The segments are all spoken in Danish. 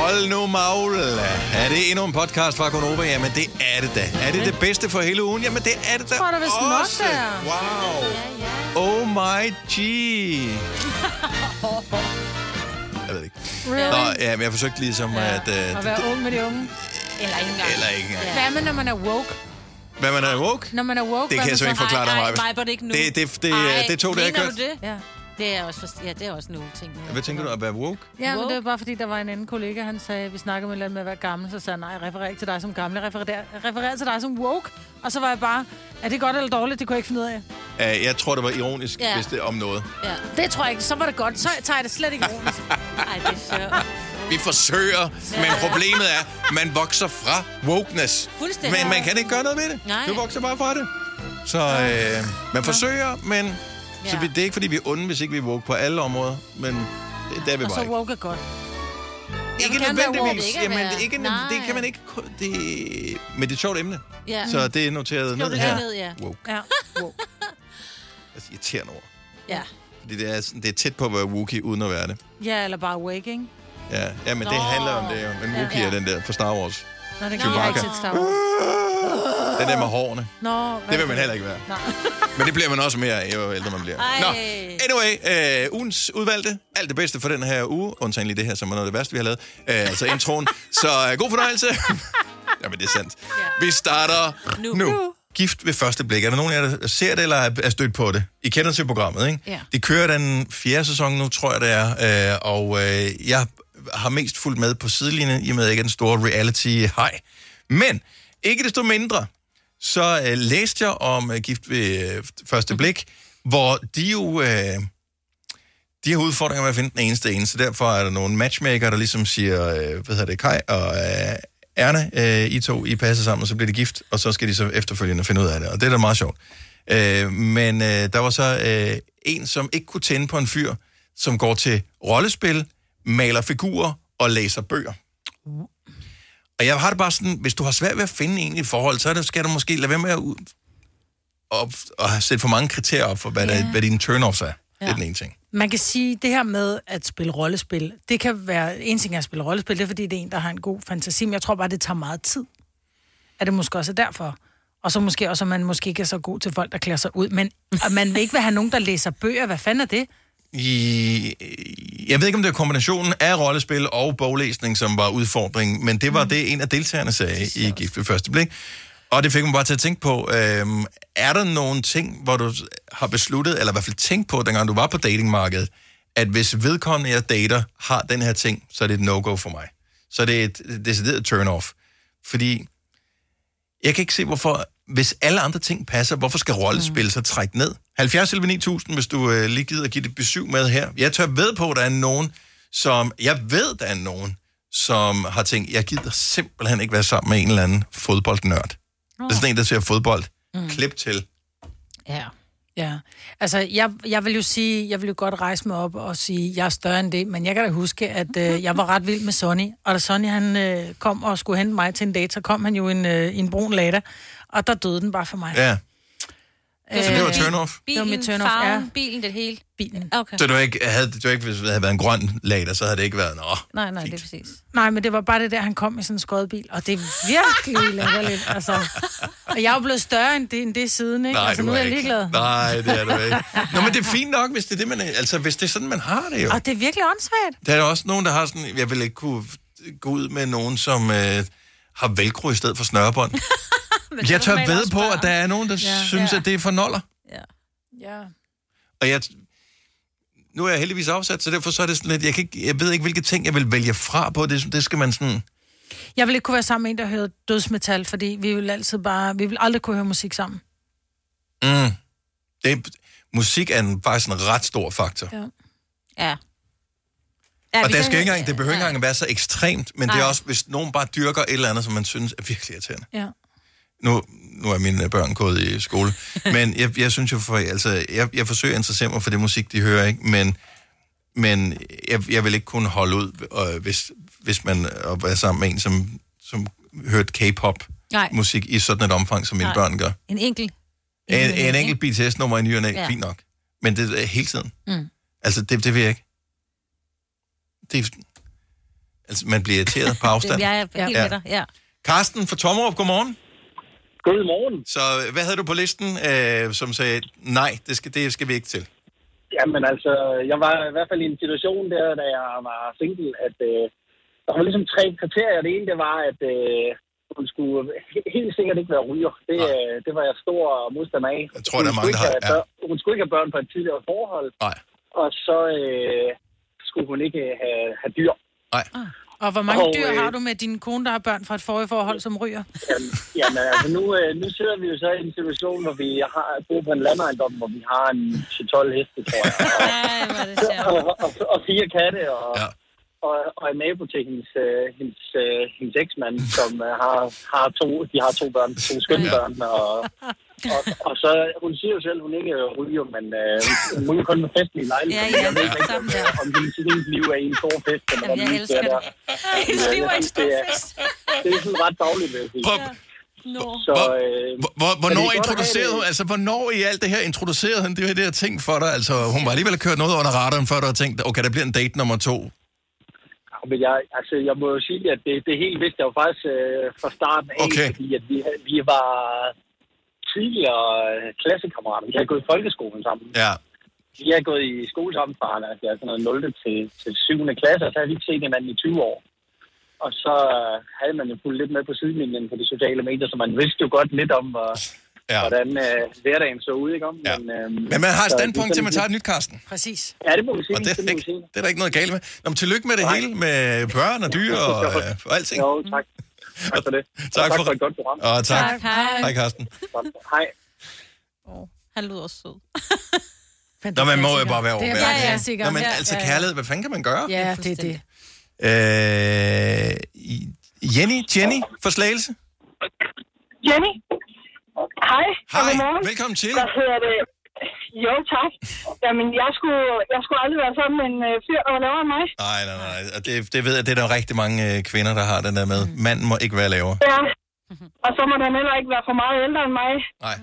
Hold nu maul. Er det endnu en podcast fra Gonova? Jamen, det er det da. Er det det bedste for hele ugen? Jamen, det er det da tror da vist nok, også. det er. Wow. Oh my G. Jeg ved det ikke. Really? Nå, ja, men jeg forsøgte ligesom at... At Uh, være ung med de unge. Eller ikke engang. eller ikke engang. Hvad med, når man er woke? Hvad man er woke? Når man er woke, Det kan jeg så ikke forklare dig, Maja. nej, nej, ikke nu. Det, det, det, Ej, det tog det, jeg mener kørt. du det? Ja. Det er også, for, ja, det er også nogle ting. Hvad tænker du at være woke? Ja, men Woke? det var bare fordi, der var en anden kollega, han sagde, vi snakkede med, lidt med at være gammel, så sagde han, nej, jeg refererer ikke til dig som gammel, jeg refererer, jeg refererer til dig som woke. Og så var jeg bare, er det godt eller dårligt, det kunne jeg ikke finde ud af. Uh, jeg tror, det var ironisk, Ja. hvis det om noget. Ja. Det tror jeg ikke, så var det godt, så tager jeg det slet ikke ironisk. Ej, det er sjovt. Vi forsøger, men problemet er, at man vokser fra wokeness. Fuldstændig. Men man kan ikke gøre noget ved det. Nej. Du vokser bare fra det. Så øh, man forsøger, men så Ja. vi, det er ikke, fordi vi er onde, hvis ikke vi er woke på alle områder. Men det, det er vi Og bare så ikke. woke er godt. Ikke vil gerne være woke. nødvendigvis. Ikke at Jamen, det, er ikke, Nej. det kan man ikke... Det, men det er et sjovt emne. Ja. Så det er noteret Skriv ned det her. ned, ja. Woke. Ja. Altså irriterende ord. Ja. Fordi det er, sådan- det er tæt på at være wookie, uden at være det. Ja, eller bare wake, ikke? Ja, ja men det Nå. handler om det jo. Men wookie Ja. er den der fra Star Wars. Nå, det kan jeg ikke set Star Wars. Den der med hårene. Nå, Det vil man heller ikke være. Nej. Men det bliver man også mere jo ældre man bliver. Ej. Nå, anyway, øh, ugens udvalgte. Alt det bedste for den her uge. Undtagen lige det her, som er noget af det værste, vi har lavet. Øh, altså introen. Så øh, god fornøjelse. Jamen, det er sandt. Vi starter nu. Nu. Gift ved første blik. Er der nogen af jer, der ser det, eller er stødt på det? I kender til programmet, ikke? Ja. De kører den fjerde sæson nu, tror jeg det er. Øh, og øh, jeg har mest fulgt med på sidelinjen, i og med ikke den store reality-hej. Men ikke desto mindre, så øh, læste jeg om øh, Gift ved øh, første blik, hvor de jo... Øh, de har udfordringer med at finde den eneste ene, så derfor er der nogle matchmaker, der ligesom siger, øh, hvad hedder det, Kai og øh, Erne, øh, I to, I passer sammen, og så bliver de gift, og så skal de så efterfølgende finde ud af det, og det er da meget sjovt. Øh, men øh, der var så øh, en, som ikke kunne tænde på en fyr, som går til rollespil, maler figurer og læser bøger. Og jeg har det bare sådan, hvis du har svært ved at finde en i forhold, så det, skal du måske lade være med at ud, op, og sætte for mange kriterier op for, hvad, der, hvad dine turn-offs er. Ja. Det er den ene ting. Man kan sige, det her med at spille rollespil, det kan være, en ting er at spille rollespil, det er fordi, det er en, der har en god fantasi, men jeg tror bare, det tager meget tid. Er det måske også derfor? Og så måske også, at man måske ikke er så god til folk, der klæder sig ud, men at man vil ikke vil have nogen, der læser bøger. Hvad fanden er det? I, jeg ved ikke, om det er kombinationen af rollespil og boglæsning, som var udfordringen, men det var mm. det, en af deltagerne sagde i Gift ved første blik. Og det fik mig bare til at tænke på, øhm, er der nogle ting, hvor du har besluttet, eller i hvert fald tænkt på, dengang du var på datingmarkedet, at hvis vedkommende, jeg dater, har den her ting, så er det et no-go for mig. Så er det et decideret turn-off. Fordi jeg kan ikke se, hvorfor, hvis alle andre ting passer, hvorfor skal rollespil Mm. så trække ned? 70 eller 9000, hvis du øh, lige gider at give det besøg med her. Jeg tør ved på, at der er nogen, som... Jeg ved, der er nogen, som har tænkt, jeg gider simpelthen ikke være sammen med en eller anden fodboldnørd. Det er sådan en, der ser fodbold. Mm. Klip til. Ja. Ja, altså jeg, jeg vil jo sige, jeg vil jo godt rejse mig op og sige, jeg er større end det, men jeg kan da huske, at øh, jeg var ret vild med Sonny, og da Sonny han øh, kom og skulle hente mig til en date, så kom han jo en, øh, en brun Lada, og der døde den bare for mig. Ja. Øh, Så det var turn-off. Bilen, Det var mit turn-off, farven, ja. bilen, det hele. bilen. Okay. Så du ikke, havde, du ikke, hvis det havde været en grøn lader, så havde det ikke været, nå, Nej, nej, det er Fint. præcis. Nej, men det var bare det der, han kom i sådan en skåret bil, og det er virkelig latterligt, altså. Og jeg er jo blevet større end det, end det siden, ikke? Nej, altså, nu er jeg ikke. ligeglad. Nej, det er du ikke. Nå, men det er fint nok, hvis det er, det, man, altså, hvis det er sådan, man har det jo. Og det er virkelig åndssvagt. Der er også nogen, der har sådan, jeg vil ikke kunne gå ud med nogen, som øh, har velcro i stedet for jeg tør ved på, at der er nogen, der ja, synes, Ja. at det er for noller. Ja. Ja. Og jeg, nu er jeg heldigvis afsat, så derfor så er det sådan lidt, jeg, kan ikke, jeg ved ikke, hvilke ting, jeg vil vælge fra på. Det, det skal man sådan... Jeg vil ikke kunne være sammen med en, der hører dødsmetal, fordi vi vil altid bare, vi vil aldrig kunne høre musik sammen. Mm, det, musik er en, faktisk en ret stor faktor. Ja. Ja. ja Og kan- skal ikke engang, det behøver ikke engang at være så ekstremt, men Nej. det er også, hvis nogen bare dyrker et eller andet, som man synes er virkelig irriterende. Ja. Nu, nu er mine børn gået i skole, men jeg, jeg synes jo, for, altså, jeg, jeg forsøger at interessere mig for det musik, de hører, ikke? men, men jeg, jeg vil ikke kunne holde ud, øh, hvis, hvis man være sammen med en, som, som hørte K-pop-musik i sådan et omfang, som mine Nej. børn gør. En enkelt. En, en enkelt BTS-nummer i ny og Ja. fint nok. Men det er hele tiden. Mm. Altså, det, det vil jeg ikke. Det, er- Altså, man bliver irriteret på afstand. Jeg er helt Ja. med dig, ja. Karsten fra Tommerup, godmorgen. Godmorgen. Så øh, hvad havde du på listen, øh, som sagde, nej, det skal, det skal vi ikke til? Jamen altså, jeg var i hvert fald i en situation der, da jeg var single, at øh, der var ligesom tre kriterier. Det ene, det var, at øh, hun skulle he- helt sikkert ikke være ryger. Det, øh, det var jeg stor modstander af. Jeg tror, der er Hun mange, der ikke har- børn- Hun skulle ikke have børn på et tidligere forhold, Nej. og så øh, skulle hun ikke have, have dyr. Nej. Og hvor mange Og, dyr øh, har du med din kone, der har børn fra et forrige forhold, som ryger? Jamen, jamen altså, nu, øh, nu sidder vi jo så i en situation, hvor vi har bor på en landejendom, hvor vi har en 12 heste, tror jeg. Ej, hvor det og, og, og fire katte, og, Ja. og, og en nabo til hendes, øh, hendes, øh, hendes eksmand, som øh, har, har to, de har to børn, to skønne børn, og, og, og så, hun siger jo selv, hun ikke ryger, men øh, hun ryger kun med festlige lejligheder. Ja, ja, jeg ved ikke, om, om hendes liv er i en stor fest, eller Jamen, jeg elsker det det. er. Hendes liv er en stor Det er- fest. Det er sådan ret dagligt, vil jeg sige. Hvor, Nå. Så, hvor, øh, hvor, hvor, hvornår introducerede hun, altså hvornår i alt det her introducerede hun det her, det her ting for dig? Altså hun var alligevel kørt noget under radaren, før du havde tænkt, okay, der bliver en date nummer to. Men jeg, altså, jeg må jo sige, at det, det helt vidste jeg jo faktisk øh, fra starten af, Okay. fordi at vi, vi var tidligere øh, klassekammerater. Vi har gået i folkeskolen sammen. Ja. Vi har gået i skole sammen fra altså, sådan noget 0. til, til 7. klasse, og så har vi ikke set hinanden i 20 år. Og så øh, havde man jo fulgt lidt med på sidelinjen på de sociale medier, så man vidste jo godt lidt om, hvor, ja. hvordan øh, hverdagen så ud, ikke om? Ja. Men, øh, Men man har et standpunkt det til, at man tager et nyt, Karsten. Præcis. Ja, det må vi sige. Og det er, vi ikke, det er der ikke noget galt med. Nå, men tillykke med det Nej. hele, med børn og dyr og, øh, og alting. Jo, tak. Tak for det. Tak og tak for- for et godt program. Og tak. Tak, hej. Hej, Karsten. Hej. Åh, Han lyder sød. Men Nå, man må jo bare være Det er bare klassiker. Nå, men Ja, altså ja, ja. kærlighed, hvad fanden kan man gøre? Ja, det er det. Øh, Jenny, Jenny for Slagelse. Jenny? Hej. Hej, Godmorgen. velkommen til. Hvad hedder det? Jo, tak. Jamen, jeg skulle, jeg skulle aldrig være med en øh, fyr, der var lavere end mig. Nej, nej, nej. Og det, det ved jeg, det er der rigtig mange øh, kvinder, der har den der med. Manden må ikke være lavere. Ja. Og så må han heller ikke være for meget ældre end mig. Nej,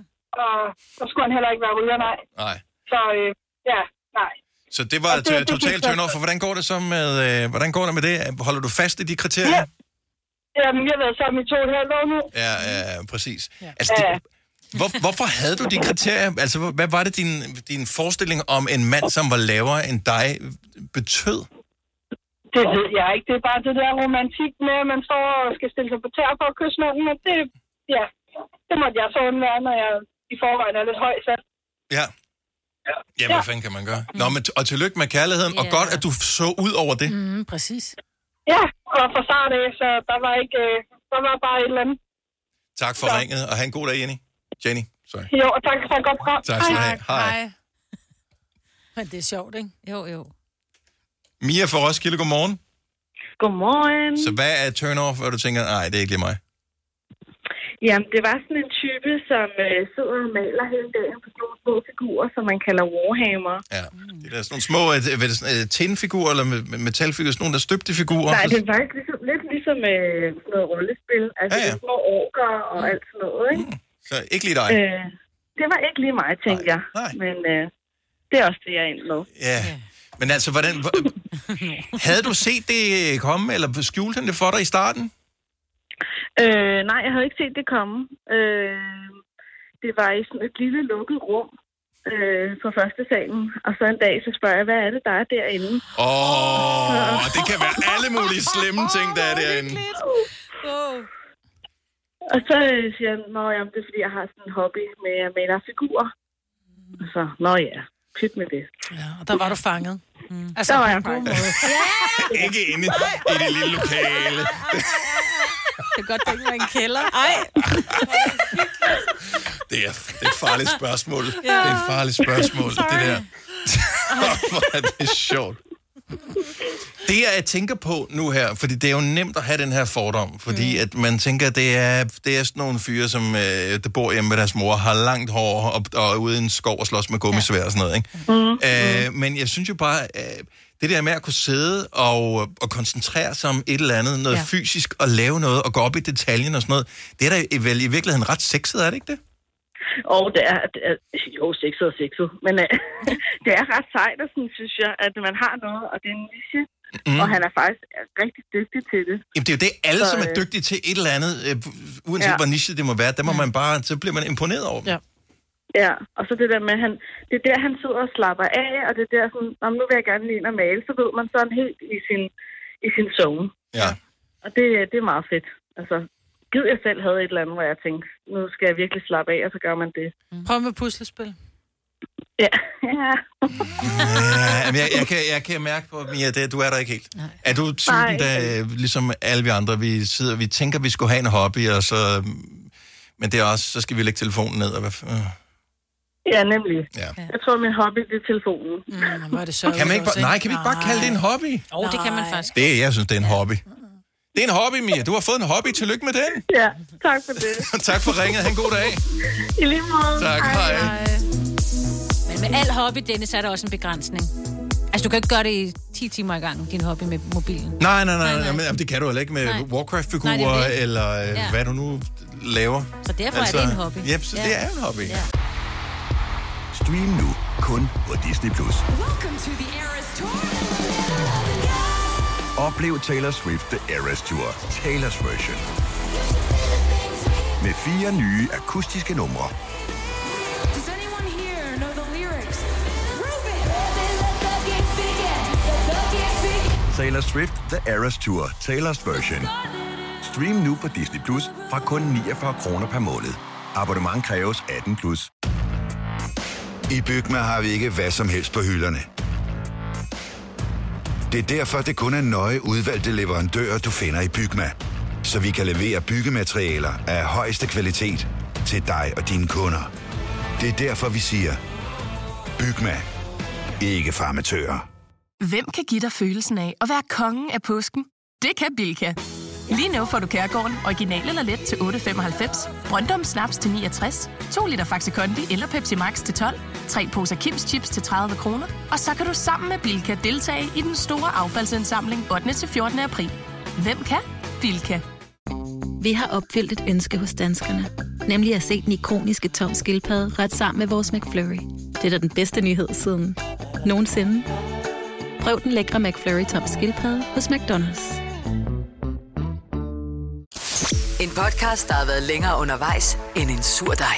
Og så skulle han heller ikke være ryger, nej. nej. Så øh, ja, nej. Så det var det- et det totalt off. For hvordan går det så med, øh, hvordan går det med det? Holder du fast i de kriterier? Ja. Jamen, vi har været sammen i to og et halvt år nu. Ja, ja, præcis. Ja. Altså, det, hvor, hvorfor havde du de kriterier? Altså, hvad var det, din, din forestilling om en mand, som var lavere end dig, betød? Det ved jeg ikke. Det er bare det der romantik med, at man står og skal stille sig på tær for at kysse nogen. Og det, ja, det måtte jeg så undvære, når jeg i forvejen er lidt høj sat. Ja. Ja, hvad fanden kan man gøre? Nå, men t- og tillykke med kærligheden, og Ja. godt, at du så ud over det. Mm, præcis. Ja, og fra start af, så der var ikke, øh, der var bare et eller andet. Tak for Så. ringet, og have en god dag, Jenny. Jenny, sorry. Jo, og tak for et godt program. Tak skal du have. Hej. Hej. Men det er sjovt, ikke? Jo, jo. Mia fra Roskilde, godmorgen. Godmorgen. Så hvad er turn off, hvor du tænker, nej, det er ikke lige mig? Jamen, det var sådan en type, som øh, sidder og maler hele dagen på nogle små figurer, som man kalder Warhammer. Ja. Det er sådan nogle små øh, hvad er det, sådan, øh, tinfigurer, eller me- me- metalfigurer, sådan nogle, der er støbte figurer. Nej, det er faktisk ligesom, lidt ligesom øh, sådan noget rollespil. Altså, Ja, ja, små orker og alt sådan noget, ikke? Så ikke lige dig. Øh, det var ikke lige mig, tænkte Nej, jeg. nej. Men øh, det er også det, jeg er ind med. Ja. Men altså, hvordan, hvor- havde du set det komme, eller skjulte han det for dig i starten? Øh, nej, jeg havde ikke set det komme. Øh, det var i sådan et lille lukket rum øh, på første salen. Og så en dag, så spørger jeg, hvad er det, der er derinde? Åh, oh, det kan være alle mulige slemme ting, der er derinde. Oh. Og så øh, siger han, nå jamen, det er fordi, jeg har sådan en hobby med at male figurer. Og så, nå ja, pyt med det. Ja, og der var du fanget. Mm. Altså, Der var jeg en god fanget. måde. Ikke inde i det lille lokale. Det er godt, det ikke var en kælder. Ej, Det er, det er et farligt spørgsmål. Det er et farligt spørgsmål, det der. Hvor er det sjovt. Det, jeg tænker på nu her, fordi det er jo nemt at have den her fordom, fordi mm. at man tænker, det er, det er sådan nogle fyre, som øh, der bor hjemme med deres mor, har langt hår og, og er ude i en skov og slås med gummisvær og sådan noget. Ikke? Mm. Øh, men jeg synes jo bare, øh, det der med at kunne sidde og, og koncentrere sig om et eller andet, noget ja. fysisk, og lave noget, og gå op i detaljen og sådan noget, det er da vel i virkeligheden ret sexet, er det ikke det? Og det er, det er jo, sexet og sexet. Men øh, det er ret sejt, og sådan, synes jeg, at man har noget, og det er en niche, Mm. Og han er faktisk rigtig dygtig til det. Jamen, det er jo det, alle, Så, som er øh, dygtige til et eller andet, øh, uanset ja. Hvor niche det må være, der må man bare, så bliver man imponeret over dem. Ja. Ja, og så det der med, han, det er der, han sidder og slapper af, og det er der sådan, "Nå, men nu vil jeg gerne lige ind og male, så ved man sådan helt i sin, i sin zone. Ja. Og det, det er meget fedt. Altså, gid jeg selv havde et eller andet, hvor jeg tænkte, nu skal jeg virkelig slappe af, og så gør man det. Prøv med puslespil. Ja, ja. Ja, jamen, jeg, jeg, kan, jeg kan mærke på, Mia, det, du er der ikke helt. Nej. Er du typen, Nej. der, ligesom alle vi andre, vi sidder, vi tænker, vi skulle have en hobby, og så, men det er også, så skal vi lægge telefonen ned, og hvad, øh. ja, nemlig. ja. Jeg tror, min hobby det er telefonen. Mm, hvor er det sørgeligt Kan man ikke bare, nej, kan vi ikke bare kalde det en hobby? Åh, oh, det kan man faktisk. Det, jeg synes, det er en hobby. Det er en hobby, Mia. Du har fået en hobby. Tillykke med den. Ja, tak for det. tak for ringet. Ha' en god dag. I lige måde. Tak, hej. Men med al hobby, Dennis, er der også en begrænsning. Altså, du kan ikke gøre det i 10 timer i gangen, din hobby med mobilen. Nej, nej, nej, Nej, nej. nej. Men, jamen, det kan du heller ikke med Nej. Warcraft-figurer, det er det. eller øh, Ja. hvad du nu laver. Så derfor altså, er det en hobby. Yep, så ja. det er en hobby. Ja. Stream nu kun på Disney+. Plus. Oplev Taylor Swift The Eras Tour, Taylor's version. Med fire nye akustiske numre. Taylor Swift The Eras Tour, Taylor's version. Stream nu på Disney Plus fra kun 49 kroner per måned. Abonnement kræves 18 plus. I Bygma har vi ikke hvad som helst på hylderne. Det er derfor, det kun er nøje udvalgte leverandører, du finder i Bygma. Så vi kan levere byggematerialer af højeste kvalitet til dig og dine kunder. Det er derfor, vi siger, Bygma. Ikke farmatører. Hvem kan give dig følelsen af at være kongen af påsken? Det kan Bilka! Lige nu får du Kærgården original eller let til 8.95, Brøndum Snaps til 69, 2 liter Faxi Kondi eller Pepsi Max til 12, 3 poser Kims Chips til 30 kroner, og så kan du sammen med Bilka deltage i den store affaldsindsamling 8. til 14. april. Hvem kan? Bilka. Vi har opfyldt et ønske hos danskerne. Nemlig at se den ikoniske tom skildpadde ret sammen med vores McFlurry. Det er da den bedste nyhed siden nogensinde. Prøv den lækre McFlurry tom skildpadde hos McDonald's. En podcast, der har været længere undervejs end en sur dej.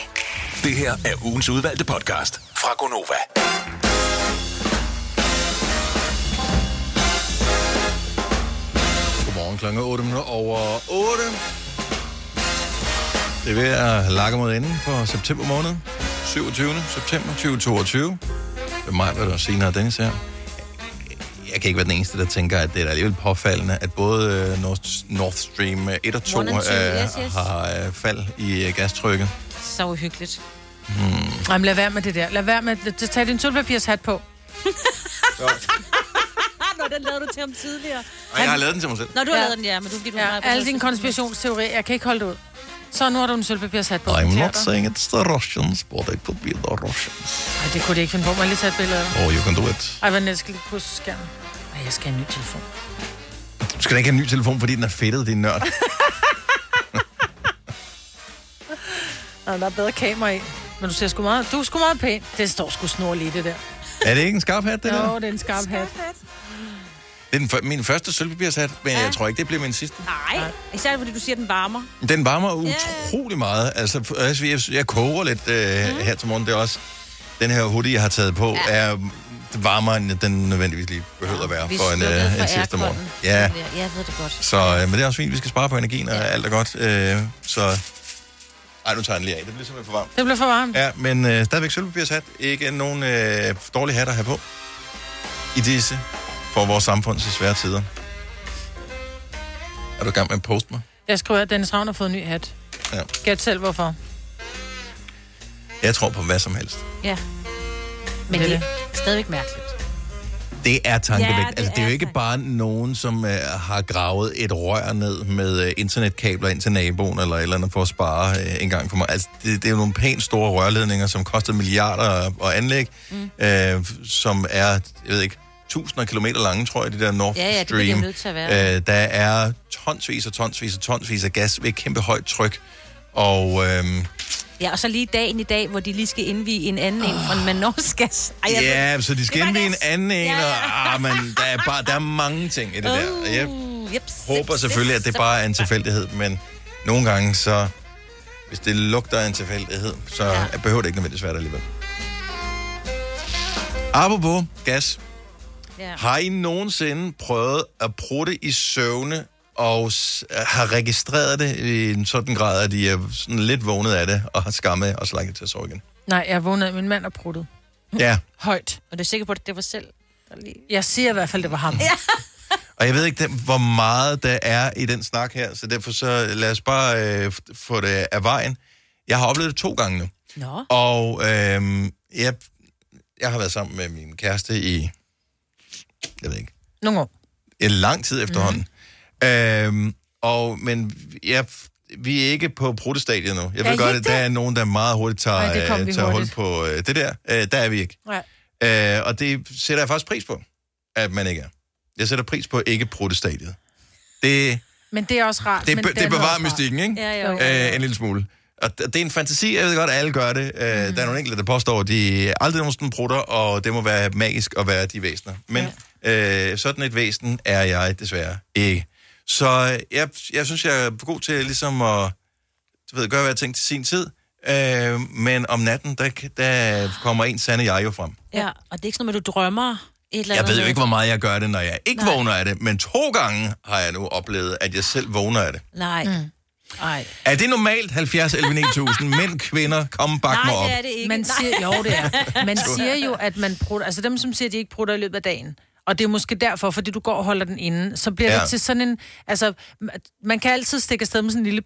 Det her er ugens udvalgte podcast fra Gonova. Godmorgen klokken 8 minutter over 8. Det er ved at lakke mod enden for september måned. 27. september 2022. Det er mig, der er senere Dennis her. Jeg kan ikke være den eneste, der tænker, at det er alligevel påfaldende, at både øh, Nord, Nord Stream 1 og 2 One and two, øh, yes, yes. har øh, fald i øh, gastrykket. Så uhyggeligt. Jamen, lad være med det der. Lad være med det. Tag din sølvpapirshat på. Nå, den lavede du til ham tidligere. Og jeg har lavet den til mig selv. Nå, du har Ja. lavet den, ja, men du fordi du Ja, har alle dine konspirationsteorier. Jeg kan ikke holde det ud. Så nu har du en sølvpapirshat på. I'm not saying it's the Russians, but it could be the Russians. Ej, det kunne de ikke finde på. Må jeg lige tage et billede af? Oh, you can do it. Ej, hvad næste skal lige på skærmen? Ej, jeg skal have en ny telefon. Du skal da ikke have en ny telefon, fordi den er fedtet, din nørd. Nå, der er bedre kamera i. Men du ser sgu meget, du er sgu meget pæn. Det står sgu snorligt i det der. er det ikke en skarp hat, det der? Jo, det er en skarp hat. Det er den, fø- min første sølvpapirshat, men ja. jeg tror ikke, det bliver min sidste. Nej, især fordi du siger, den varmer. Den varmer utrolig meget. Altså, f- altså jeg, jeg koger lidt øh, mm. her til morgen. Det er også den her hoodie, jeg har taget på, ja. er varmere, end den nødvendigvis lige behøver at være Vi for en, øh, for en sidste morgen. Ja, Ja, jeg ved det godt. så, øh, men det er også fint. Vi skal spare på energien, og ja. alt er godt. Øh, så... Ej, nu tager jeg den lige af. Det bliver simpelthen for varmt. Det bliver for varmt. Ja, men øh, stadigvæk sølvpapirshat. Ikke nogen øh, dårlige hat at have på i disse for vores samfund så svære tider. Er du i gang med at poste mig? Jeg skriver, at Dennis Ravn har fået en ny hat. Ja. Gæt selv, hvorfor. Jeg tror på hvad som helst. Ja. Men Det det er stadigvæk mærkeligt. Det er tankevægt. Ja, det altså, det er jo ikke bare nogen, som uh, har gravet et rør ned med uh, internetkabler ind til naboen eller et eller andet for at spare uh, en gang for mig. Altså, det, det er jo nogle pænt store rørledninger, som koster milliarder at, at anlægge, mm. uh, som er, jeg ved ikke, tusinder af kilometer lange, tror jeg, det der Nord Ja, ja, det Stream. bliver de nødt til at være. Uh, der er tonsvis og tonsvis og tonsvis af gas ved et kæmpe højt tryk. Og uh, Ja, og så lige dagen i dag, hvor de lige skal indvige en anden en fra en Manoskas. Ej, jeg Ja, så de skal Det indvige en gas. anden en, Ja, og ah, men der er, bare, der er mange ting i det der. Og jeg Uh, jeps, håber jeps, selvfølgelig, at det bare er en tilfældighed, men nogle gange så, hvis det lugter af en tilfældighed, så ja. behøver det ikke nødvendigvis være der alligevel. Apropos gas. Ja. Har I nogensinde prøvet at prutte i søvne og s- har registreret det i en sådan grad, at I er sådan lidt vågnet af det og har skammet og slakket til at sove igen? Nej, jeg vågnede, min mand og pruttet. Ja, Højt. Og du er sikker på, at det var selv? Jeg siger i hvert fald, det var ham. Ja. og jeg ved ikke, det- hvor meget der er i den snak her, så derfor så lad os bare øh, få det af vejen. Jeg har oplevet det to gange nu. Nå. Og øh, jeg, jeg har været sammen med min kæreste i, jeg ved ikke, Nogle år. en lang tid efterhånden. Mm. Øhm, og, men jeg, vi er ikke på protestadiet nu. Jeg ved godt, at der er nogen, der meget hurtigt tager, Nej, øh, tager hurtigt. på øh, det der. Øh, der er vi ikke. Nej. Øh, og det sætter jeg faktisk pris på, at man ikke er. Jeg sætter pris på ikke protestadiet. Det, Men det er også rart. det, men det er bevarer mystikken, ikke? Ja, jo. Øh, en lille smule. Og det er en fantasi, jeg ved godt, at alle gør det. Mm. Der er nogle enkelte, der påstår, at de aldrig nogensinde prutter, og det må være magisk at være de væsener. Men ja. øh, sådan et væsen er jeg desværre ikke. Så øh, jeg, jeg synes, jeg er god til ligesom at du ved, gøre, hvad jeg tænkte til sin tid. Øh, men om natten, der, der kommer en sande jeg jo frem. Ja, og det er ikke sådan noget, med, du drømmer et eller Jeg andet. ved jo ikke, hvor meget jeg gør det, når jeg ikke Nej. vågner af det, men to gange har jeg nu oplevet, at jeg selv vågner af det. Nej. Mm. Ej. Er det normalt 70 11 9000? Mænd, kvinder, kom bak mig Nej, op. det er det ikke. Man Nej. siger, jo, det er. Man siger jo, at man prutter, altså dem, som siger, at de ikke prutter i løbet af dagen, og det er måske derfor, fordi du går og holder den inde, så bliver ja. Det til sådan en, altså, man kan altid stikke afsted med sådan en lille,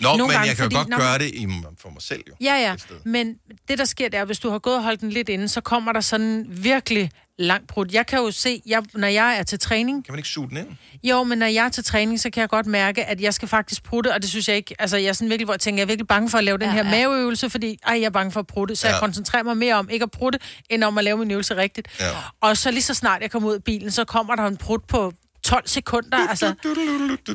Nå, Nogle men gange, jeg kan jo fordi- godt Nå, gøre det i, for mig selv jo. ja, ja, men det, der sker, det er, hvis du har gået og holdt den lidt inde, så kommer der sådan virkelig lang prut. Jeg kan jo se, jeg, når jeg er til træning, Kan man ikke suge den ind? Jo, men når jeg er til træning, så kan jeg godt mærke, at jeg skal faktisk prutte, og det synes jeg ikke... Altså, jeg er sådan virkelig, hvor jeg tænker, jeg er virkelig bange for at lave den Ja, her ja. maveøvelse, fordi ej, jeg er bange for at prutte, så ja. Jeg koncentrerer mig mere om ikke at prutte, end om at lave min øvelse rigtigt. Ja. Og så lige så snart jeg kommer ud af bilen, så kommer der en prut på 12 sekunder. Altså,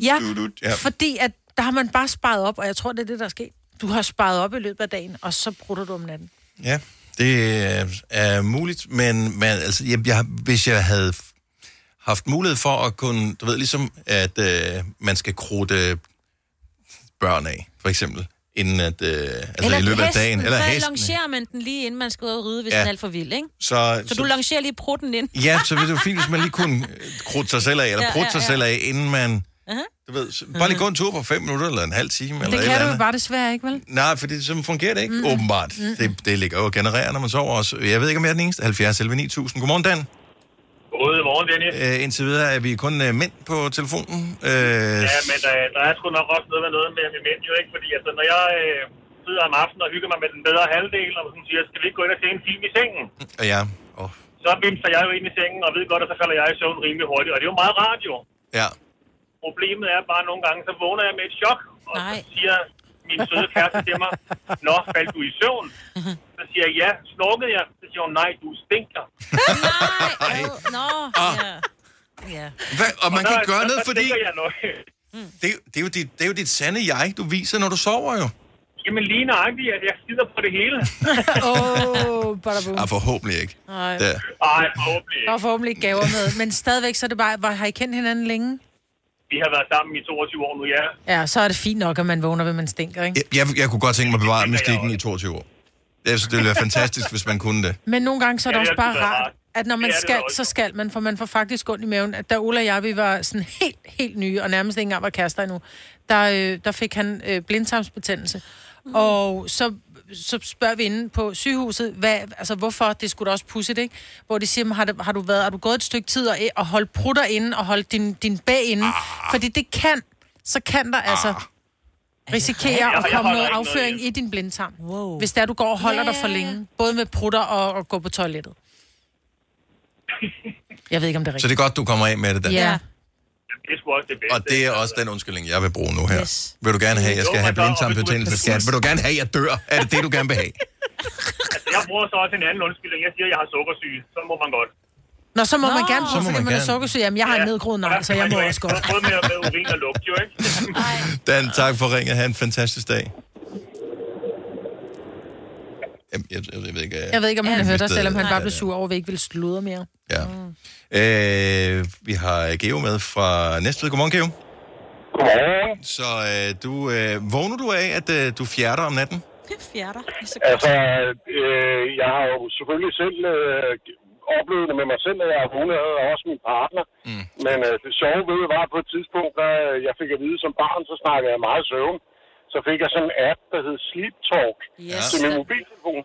ja, Ja. fordi at der har man bare sparet op, og jeg tror, det er det, der er sket. Du har sparet op i løbet af dagen, og så prutter du om natten. Ja, det er, er muligt, men, men altså, jeg, jeg, hvis jeg havde haft mulighed for at kunne, du ved, ligesom at øh, man skal krudte børn af, for eksempel, inden at, øh, altså i løbet af dagen, eller så hesten. longerer man den lige inden man skal ud og ride, hvis Ja. den er alt for vild, ikke? Så, Så du longerer lige prutten ind. Ja, så ville det jo fint, hvis man lige kunne øh, krudte sig selv af, eller Ja, prutte ja, sig ja. selv af, inden man... Uh-huh. Du ved, så bare lige gå en tur på fem minutter, eller en halv time, eller Det et kan eller du jo bare desværre ikke, vel? Nej, for det, sådan fungerer det ikke, mm. åbenbart. Mm. Det, det ligger jo og genererer, når man sover også. Jeg ved ikke, om jeg er den eneste. 70 11 9000. Godmorgen, Dan. Godmorgen, Dennis. Øh, indtil videre er vi kun øh, mænd på telefonen. Øh, Ja, men der, der er sgu nok også noget med noget med, med mænd jo ikke, fordi altså, når jeg øh, sidder om aftenen og hygger mig med den bedre halvdel, og sådan siger, skal vi ikke gå ind og se en film i sengen? ja. Oh, Så vimser jeg jo ind i sengen og ved godt, at så falder jeg i søvn rimelig hurtigt, og det er jo meget rart jo. ja. Problemet er bare nogle gange, så vågner jeg med et chok, og Nej. så siger min søde kæreste til mig, Nå, faldt du i søvn? Så siger jeg, ja, snorkede jeg? Så siger hun, nej, du stinker. Nej, øh, nå, Ah. ja. Ja. Hvad, og man Og kan der- gøre der- noget, der fordi nok. det, er jo- det, er jo dit, det er jo dit sande jeg, du viser, når du sover jo. Jamen lige nøjagtigt, at jeg skider på det hele. Åh, oh, badabum. Ah, forhåbentlig ikke. Nej. Forhåbentlig ikke. forhåbentlig ikke gaver med. Men stadigvæk, så er det bare, hvor har I kendt hinanden længe? Vi har været sammen i 22 år nu, ja. Ja, så er det fint nok, at man vågner ved, man stinker, ikke? Jeg, jeg, jeg kunne godt tænke mig at bevare mystikken i 22 år. Jeg synes, det ville være fantastisk, hvis man kunne det. Men nogle gange så er det Ja, også bare rart, at når man det skal, så skal man, for man får faktisk ondt i maven. At da Ola og jeg, vi var sådan helt, helt nye, og nærmest ikke engang var kærester endnu, der, øh, der fik han øh, blindtarmsbetændelse. Mm. Og så, så spørger vi inde på sygehuset, hvad, altså hvorfor, det skulle da også pudsigt, ikke? Hvor de siger, "Men har, det, har, du været, har du gået et stykke tid og, og holdt prutter inde, og holdt din, din bag inde? Ah. Fordi det kan, så kan der altså Ah. risikere Jeg- at komme noget noget afføring inde. i din blindtarm. Wow. Hvis der du går og holder Ja, dig for længe. Både med prutter og, og gå på toilettet. Jeg ved ikke, om det er Så rigtigt. det er godt, du kommer af med det, Dan. Ja. Det er også det bedste. Og det er også den undskyldning, jeg vil bruge nu her. Yes. Vil du gerne have, jeg skal Jo, have blindtarmbetændelse, skat? Vil du gerne have, jeg dør? Er det det, du gerne vil have? Altså, jeg bruger så også en anden undskyldning. Jeg siger, at jeg har sukkersyge. Så må man godt. Nå, så må Nå. man gerne, må fordi man man er gerne. sukkersyg. Jamen, jeg har en nedgroet nej, så skal jeg må også godt. Både med, med urin og lugt, jo ikke? Dan, tak for ringet. Ha' en fantastisk dag. Jeg, jeg, jeg, jeg ved ikke... øh, Jeg ved ikke, om han har hvis hørt dig, selvom han Nej, bare blev sur over, at vi ikke ville sludre mere. Ja. Øh, vi har Geo med fra Næstved. Godmorgen, Geo. Godmorgen. Så øh, du, øh, vågner du af, at øh, du fjerter om natten? Fjerter. Altså, øh, jeg har jo selvfølgelig selv øh, oplevet det med mig selv, at jeg har vundet, og også min partner. Mm. Men øh, det sjove ved var på et tidspunkt, da jeg fik at vide som barn, så snakkede jeg meget søvn. Så fik jeg sådan en app, der hed Sleep Talk Yes. til min mobiltelefon.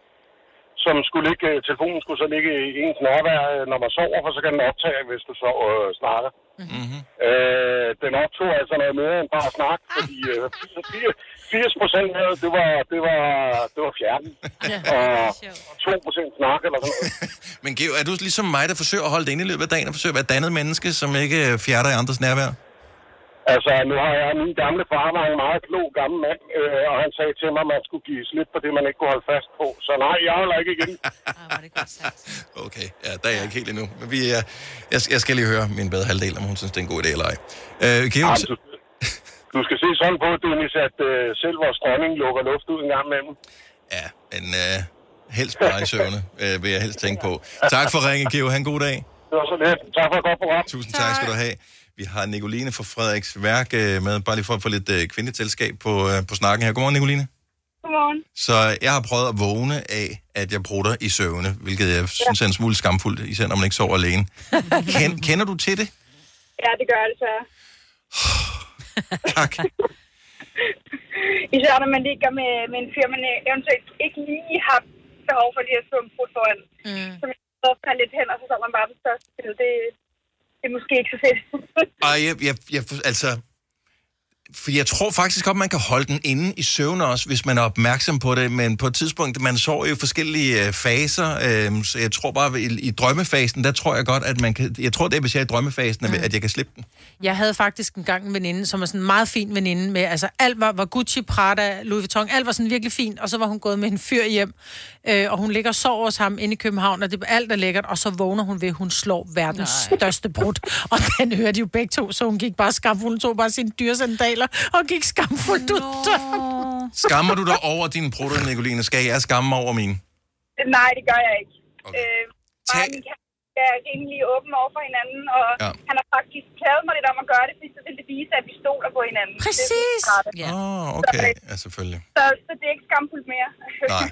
Som skulle ligge, telefonen skulle så ligge i ens nærvær, øh, når man sover, for så kan den optage, hvis du så øh, snakker. Mm-hmm. Øh, den optog altså noget mere end bare snak, fordi øh, 80 procent af det, var, det var, det var fjernet. Og 2 procent snak eller sådan noget. Men Geo, er du ligesom mig, der forsøger at holde det inde i løbet af dagen, og forsøger at være et dannet menneske, som ikke øh, fjerter i andres nærvær? Altså, nu har jeg min gamle far, var en meget klog gammel mand, øh, og han sagde til mig, at man skulle give slip på det, man ikke kunne holde fast på. Så nej, jeg holder ikke igen. Okay, ja, der er jeg ikke helt endnu. Men vi, er, jeg, jeg skal lige høre min bedre halvdel, om hun synes, det er en god idé eller ej. Øh, Geo, Jamen, du, du skal se sådan på, Dennis, at øh, selv vores dronning lukker luft ud en gang imellem. Ja, men øh, helst bare i søvne, øh, vil jeg helst tænke på. Tak for ringen, Geo. Ha' en god dag. Det var så lidt. Tak for et godt program. Tusind tak skal du have. Vi har Nicoline fra Frederiks Værk øh, med, bare lige for at få lidt øh, kvindetilskab på, øh, på snakken her. Godmorgen, Nicoline. Godmorgen. Så jeg har prøvet at vågne af, at jeg prutter i søvne, hvilket jeg synes er en smule skamfuldt, især når man ikke sover alene. Ken, kender du til det? Ja, det gør jeg desværre. Tak. Især når man ligger med, med en fyr, man eventuelt ikke lige har behov for lige at fod foran. Mm. Så man så lidt hen, og så står man bare på største. Det, det er måske ikke så fedt. Ej, jeg, jeg, jeg, altså... For jeg tror faktisk godt, man kan holde den inde i søvn også, hvis man er opmærksom på det. Men på et tidspunkt, man sover jo i forskellige øh, faser, øh, så jeg tror bare, i, i drømmefasen, der tror jeg godt, at man kan... Jeg tror, det er, hvis jeg er i drømmefasen, mm. at jeg kan slippe den. Jeg havde faktisk engang en veninde, som var sådan en meget fin veninde med, altså alt var, var Gucci, Prada, Louis Vuitton, alt var sådan virkelig fint, og så var hun gået med en fyr hjem, øh, og hun ligger og sover hos ham inde i København, og det alt er lækkert, og så vågner hun ved, at hun slår verdens Nej. største brud, og den hørte de jo begge to, så hun gik bare skamfuld, hun tog bare sine dyre sandaler, og gik skamfuldt ud døren. Skammer du dig over dine prutter, Nicoline? Skal jeg skamme mig over mine? Nej, det gør jeg ikke. Okay. Øh, min kæreste er rimelig åben over for hinanden, og Ja. ja. han har faktisk klædet mig lidt om at gøre det, fordi så vil det vise, at vi stoler på hinanden. Præcis! Ja. Åh, oh, okay. Ja, selvfølgelig. Så, så det er ikke skamfuldt mere. Nej.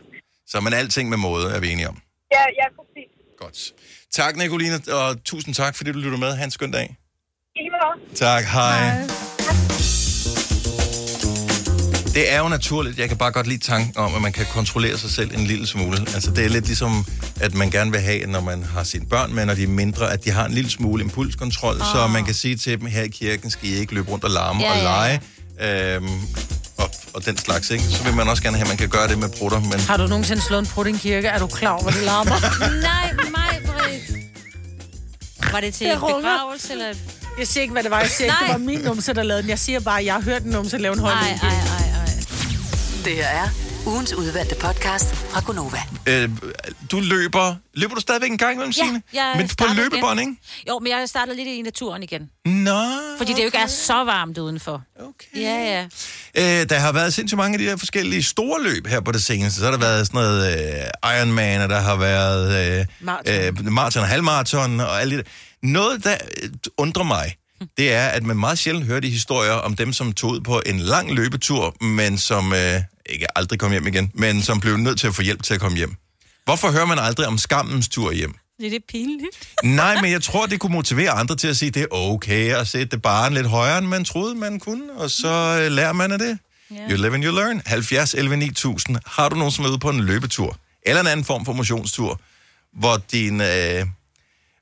Så men alting med måde er vi enige om. ja, ja, præcis. Godt. Tak, Nicoline, og tusind tak, fordi du lytter med. Ha' en skøn dag. I lige måde. Tak, hej. Det er jo naturligt. Jeg kan bare godt lide tanken om, at man kan kontrollere sig selv en lille smule. Altså, det er lidt ligesom, at man gerne vil have, når man har sine børn med, når de er mindre, at de har en lille smule impulskontrol, oh. så man kan sige til dem, her i kirken skal I ikke løbe rundt og larme Ja, og ja, ja. lege. Øhm, og, og den slags, ikke? Så vil man også gerne have, at man kan gøre det med prutter, men... Har du nogensinde slået en prut i en kirke? Er du klar over, hvor det larmer? Nej, mig, Britt. Var det til Det begravelse, eller... Jeg siger ikke, hvad det var. Jeg siger ikke, det var min numse, der lavede den. Jeg siger bare, at jeg har hørt en numse lave en hånd i en kirke. Det her er ugens udvalgte podcast fra Gonova. Øh, du løber... Løber du stadigvæk en gang imellem, Signe? jeg Men på startede løbebånd, igen. ikke? Jo, men jeg startede lidt i naturen igen. Nå, Fordi det jo ikke er så varmt udenfor. Okay. Ja, ja. Øh, der har været sindssygt mange af de der forskellige store løb her på det seneste. Så har der været sådan noget øh, Ironman, og der har været øh, Marathon. øh, maraton og halvmarathon og alt det der. Noget, der øh, undrer mig, det er, at man meget sjældent hører de historier om dem, som tog ud på en lang løbetur, men som øh, ikke aldrig kom hjem igen, men som blev nødt til at få hjælp til at komme hjem. Hvorfor hører man aldrig om skammens tur hjem? Det er det pinligt. Nej, men jeg tror, det kunne motivere andre til at sige, det er okay at sætte det bare lidt højere, end man troede, man kunne, og så øh, lærer man af det. Yeah. You live and you learn. 70 11 9000. Har du nogen, som er ude på en løbetur, eller en anden form for motionstur, hvor, din, øh,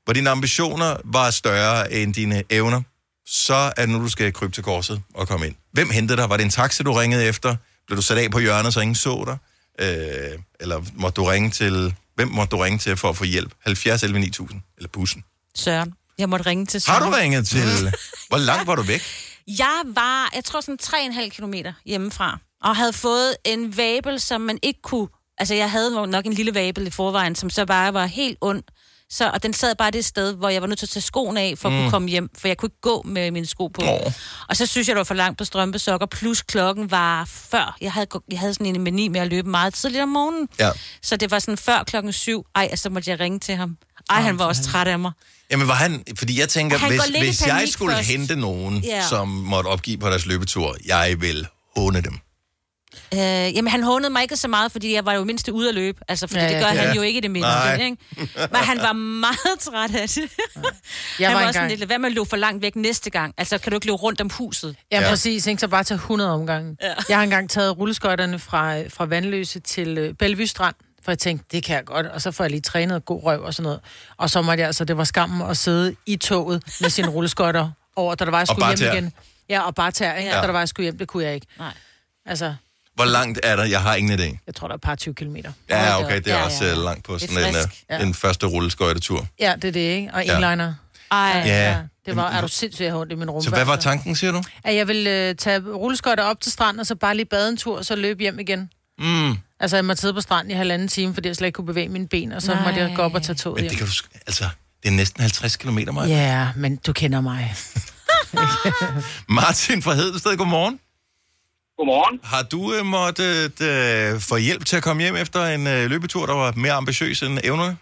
hvor dine ambitioner var større end dine evner, så er det nu, du skal krybe til korset og komme ind. Hvem hentede dig? Var det en taxa, du ringede efter? Blev du sat af på hjørnet, så ingen så dig? Øh, eller måtte du ringe til... Hvem måtte du ringe til for at få hjælp? 70 11 9000. Eller bussen. Søren. Jeg måtte ringe til Har Søren. du ringet til... Hvor langt var du væk? Jeg var, jeg tror sådan 3,5 kilometer hjemmefra, og havde fået en vabel, som man ikke kunne... Altså, jeg havde nok en lille vabel i forvejen, som så bare var helt ond Så, og den sad bare det sted, hvor jeg var nødt til at tage skoen af, for at Mm. kunne komme hjem, for jeg kunne ikke gå med mine sko på. Åh. Og så synes jeg, det var for langt på strømpesokker, plus klokken var før. Jeg havde, jeg havde sådan en mani med at løbe meget tidligt om morgenen. Ja. Så det var sådan før klokken syv. Ej, så måtte jeg ringe til ham. Ej, han var også træt af mig. Jamen, var han... Fordi jeg tænker, Han hvis, hvis jeg skulle først. hente nogen, Ja. som måtte opgive på deres løbetur, jeg vil håne dem. Øh, jamen, han hånede mig ikke så meget, fordi jeg var jo mindst ude at løbe. Altså, fordi Ja, ja, ja, det gør det- han Ja. jo ikke i det mindste. Nej. Ikke? Men han var meget træt af det. Jeg han var var også engang- sådan lidt, hvad med at løbe for langt væk næste gang? Altså, kan du ikke løbe rundt om huset? Ja, ja. præcis. Ikke? Så bare tage 100 omgange. Ja. Jeg har engang taget rulleskøjterne fra, fra Vandløse til øh, Bellevue Strand, for jeg tænkte, det kan jeg godt, og så får jeg lige trænet god røv og sådan noget. Og så måtte jeg altså, det var skammen at sidde i toget med sine rulleskøjter over, da der var, jeg skulle hjem igen. Ja, og bare? Ja. Ja. Da der var, jeg skulle hjem, det kunne jeg ikke. Nej. Altså, Hvor langt er der? Jeg har ingen idé. jeg tror, der er et par 20 kilometer. Ja, okay, det er Ja, også ja. øh, langt på sådan en, øh, Ja. en første rulleskøjtetur. Ja, det er det, ikke? Og Ja. inliner. Ej. Ja. Det var, er du sindssygt, jeg har ondt i min rumpe. Så hvad var tanken, siger du? At jeg ville øh, tage rulleskøjter op til stranden, og så bare lige bade en tur, og så løbe hjem igen. Mm. Altså, jeg måtte sidde på stranden i halvanden time, fordi jeg slet ikke kunne bevæge mine ben, og så Nej. måtte jeg gå op og tage toget Men det kan du... sk- Altså, det er næsten 50 km, Maja. Ja, men du kender mig. Martin fra Hedensted, godmorgen. Godmorgen. Har du øh, måttet øh, få hjælp til at komme hjem efter en øh, løbetur, der var mere ambitiøs end evnerne?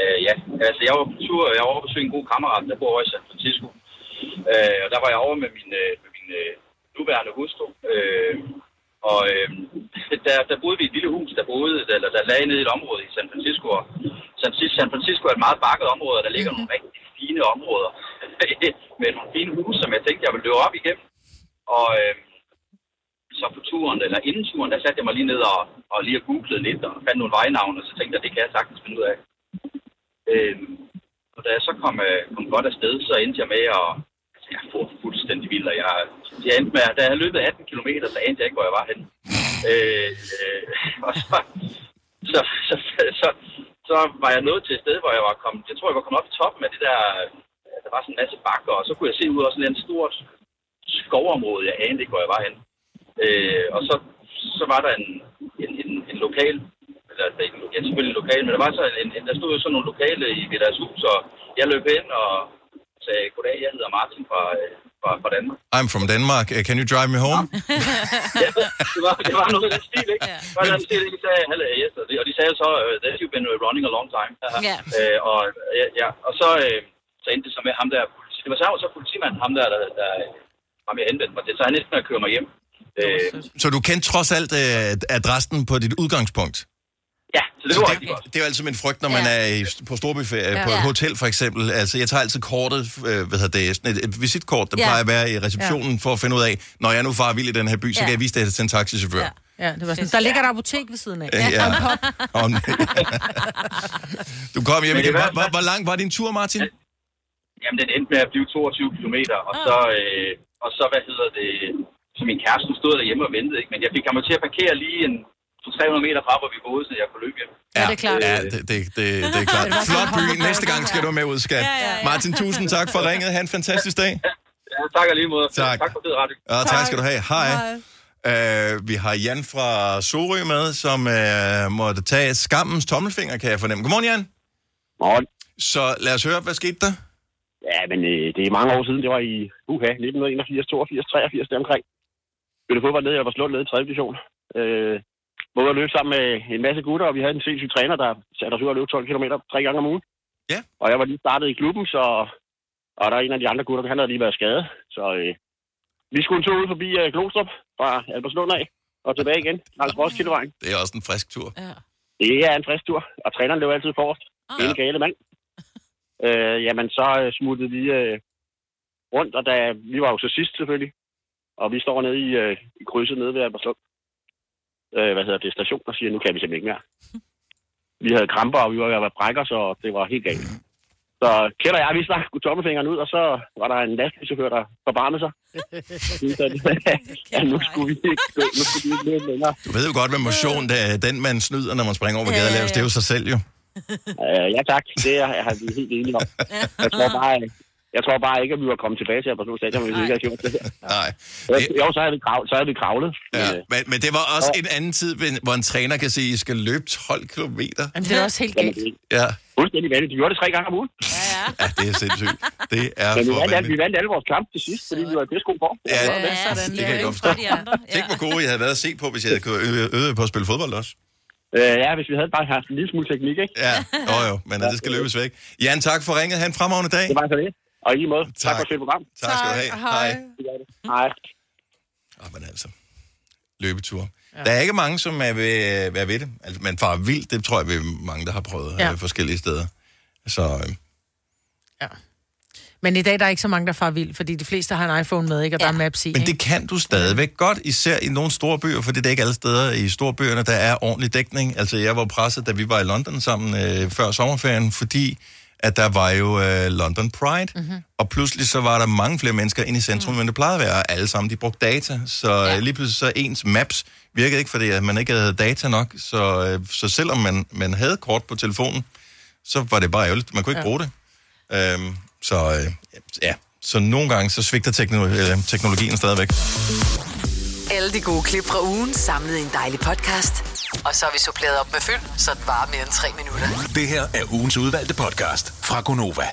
Øh, ja, altså jeg var på tur, jeg var over besøge en god kammerat, der bor over i San Francisco. Øh, og der var jeg over med min, øh, med min øh, nuværende hustru. Øh, og øh, der, der boede vi i et lille hus, der, boede, eller der lagde ned i et område i San Francisco. Og San, San Francisco er et meget bakket område, og der ligger nogle rigtig fine områder med nogle fine huse, som jeg tænkte, jeg ville løbe op igennem. Og øh, så på turen, eller inden turen, der satte jeg mig lige ned og, og lige og googlede lidt og fandt nogle vejnavne, og så tænkte jeg, det kan jeg sagtens finde ud af. Øhm, og da jeg så kom, øh, kom godt afsted, så endte jeg med at... Altså, jeg får fuldstændig vild, og jeg, jeg endte med, da jeg havde løbet 18 km, så anede jeg ikke, hvor jeg var henne. Øh, øh, og så, så, så, så, så, var jeg nået til et sted, hvor jeg var kommet... Jeg tror, jeg var kommet op i toppen af det der... Der var sådan en masse bakker, og så kunne jeg se ud over sådan et stort skovområde. Jeg anede ikke, hvor jeg var henne. Øh, og så, så var der en, en, en, en lokal, eller er ja, selvfølgelig en lokal, men der var så en, en, der stod jo sådan nogle lokale i ved deres hus, og jeg løb ind og sagde, goddag, jeg hedder Martin fra, øh, fra, fra Danmark. I'm from Denmark. Uh, can you drive me home? ja, det var, det var noget af den stil, ikke? Det var den stil? De sagde, hello, yes, og de- og de sagde så, uh, that you've been running a long time. Ja. Øh, og, ja, ja, og så, øh, så endte det så med ham der, politi- det var så, så politimanden, ham der, der, der ham jeg henvendte mig til, så han næsten at køre mig hjem. Øh, Så du kendte trods alt øh, adressen på dit udgangspunkt? Ja, så det så var det, rigtig godt. det er jo altid min frygt, når man er i, på storbyferie, Ja. på et Ja. hotel for eksempel. Altså, jeg tager altid kortet, øh, hvad hedder det, sådan et, et visitkort, der Ja. plejer at være i receptionen, for at finde ud af, når jeg nu far vild i den her by, så Ja. kan jeg vise det til en taxichauffør. Ja. Ja, det var sådan, der ligger et apotek ved siden af. Ja. En pop. Om, du kom hjem igen. Hvor, hvor, hvor lang var din tur, Martin? Jamen, den endte med at blive 22 km, og så, øh, og så, hvad hedder det, så min kæreste stod derhjemme og ventede, ikke? men jeg fik ham til at parkere lige en 300 meter fra, hvor vi boede, så jeg kunne løbe hjem. Ja, det er klart. Ja, det, det, det, det er klart. Flot by. Næste gang skal du med ud, skat. Ja, ja, ja. Martin, tusind tak for ringet. Ha' en fantastisk dag. Ja, tak lige måde. Tak. Tak for fed radio. Ja, tak skal du have. Hej. Uh, vi har Jan fra Sorø med, som uh, måtte tage skammens tommelfinger, kan jeg fornemme. Godmorgen, Jan. Morgen. Så lad os høre, hvad skete der? Ja, men øh, det er mange år siden. Det var i UHA 1981, 82, 83, deromkring. Spillede fodbold nede, jeg var slået ned i 3. division. Øh, både at løbe sammen med en masse gutter, og vi havde en sindssyg træner, der satte os ud og løbe 12 km tre gange om ugen. Ja. Og jeg var lige startet i klubben, så og der er en af de andre gutter, han havde lige været skadet. Så øh, vi skulle en tur ud forbi øh, Glostrup fra Albertslund af og tilbage igen langs Roskildevejen. Det er også en frisk tur. Ja. Det er en frisk tur, og træneren løb altid forrest. Ah. En gale mand. øh, jamen, så øh, smuttede vi øh, rundt, og da, vi var jo så sidst selvfølgelig, og vi står nede i, øh, i krydset nede ved Albertslund. Øh, hvad hedder det, station, og siger, nu kan vi simpelthen ikke mere. Vi havde kramper, og vi var ved at brække os, og det var helt galt. Så og jeg, vi stak tommelfingeren ud, og så var der en lastbilchauffør, der forbarmede sig. Så, ja, nu skulle vi ikke, nu skulle vi ikke løbe længere. Du ved jo godt, hvad motion det er. Den, man snyder, når man springer over gaden, laves, det er jo sig selv jo. Øh, ja tak, det er, er vi helt enige om. Jeg tror bare, Jeg tror bare ikke, at vi var kommet tilbage til Albertslund Stadion, hvis vi ikke havde gjort det. Nej. Jo, så havde vi, grav, så havde vi kravlet. Ja, Men, øh, men, men det var også en anden tid, hvor en træner kan sige, at I skal løbe 12 km. Jamen, det er også helt galt. Ja, Fuldstændig vanligt. De gjorde det tre gange om ugen. ja det er sindssygt. Det er Men vi for vandt, alle, vi vanvittigt. vandt alle vores kampe til sidst, fordi vi var i pisse god form. Ja, sådan, det kan jeg godt forstå. Tænk, hvor gode I havde været at se på, hvis jeg havde kunne øve, øve på at spille fodbold også. Øh, ja, hvis vi havde bare haft en lille smule teknik, ikke? Ja, jo jo, men det skal løbes væk. Jan, tak for ringet. Ha' en fremragende dag. Det var så det. Og i lige måde. Tak, tak for et program. Tak skal du have. Hej. Hej. Ah, men altså, løbetur. Ja. Der er ikke mange, som er ved, være ved det. Altså, man farer vildt, det tror jeg, vi er mange, der har prøvet Ja. ja. øh, forskellige steder. Så øh, Men i dag der er ikke så mange, der far vild, fordi de fleste har en iPhone med, ikke? Og ja. der er maps i. Men ikke? det kan du stadigvæk godt, især i nogle store byer, for det er ikke alle steder i store byerne, der er ordentlig dækning. Altså, jeg var presset, da vi var i London sammen øh, før sommerferien, fordi at der var jo øh, London Pride, mm-hmm. og pludselig så var der mange flere mennesker inde i centrum, mm. end det plejede at være, og alle sammen, de brugte data, så ja. lige pludselig så ens maps virkede ikke, fordi at man ikke havde data nok, så, øh, så selvom man, man havde kort på telefonen, så var det bare ærgerligt, man kunne ikke ja. bruge det. Øhm, så øh, ja, så nogle gange så svigter teknolo- øh, teknologien stadigvæk. Alle de gode klip fra ugen samlet i en dejlig podcast. Og så har vi suppleret op med fyld, så det varer mere end tre minutter. Det her er ugens udvalgte podcast fra Gonova.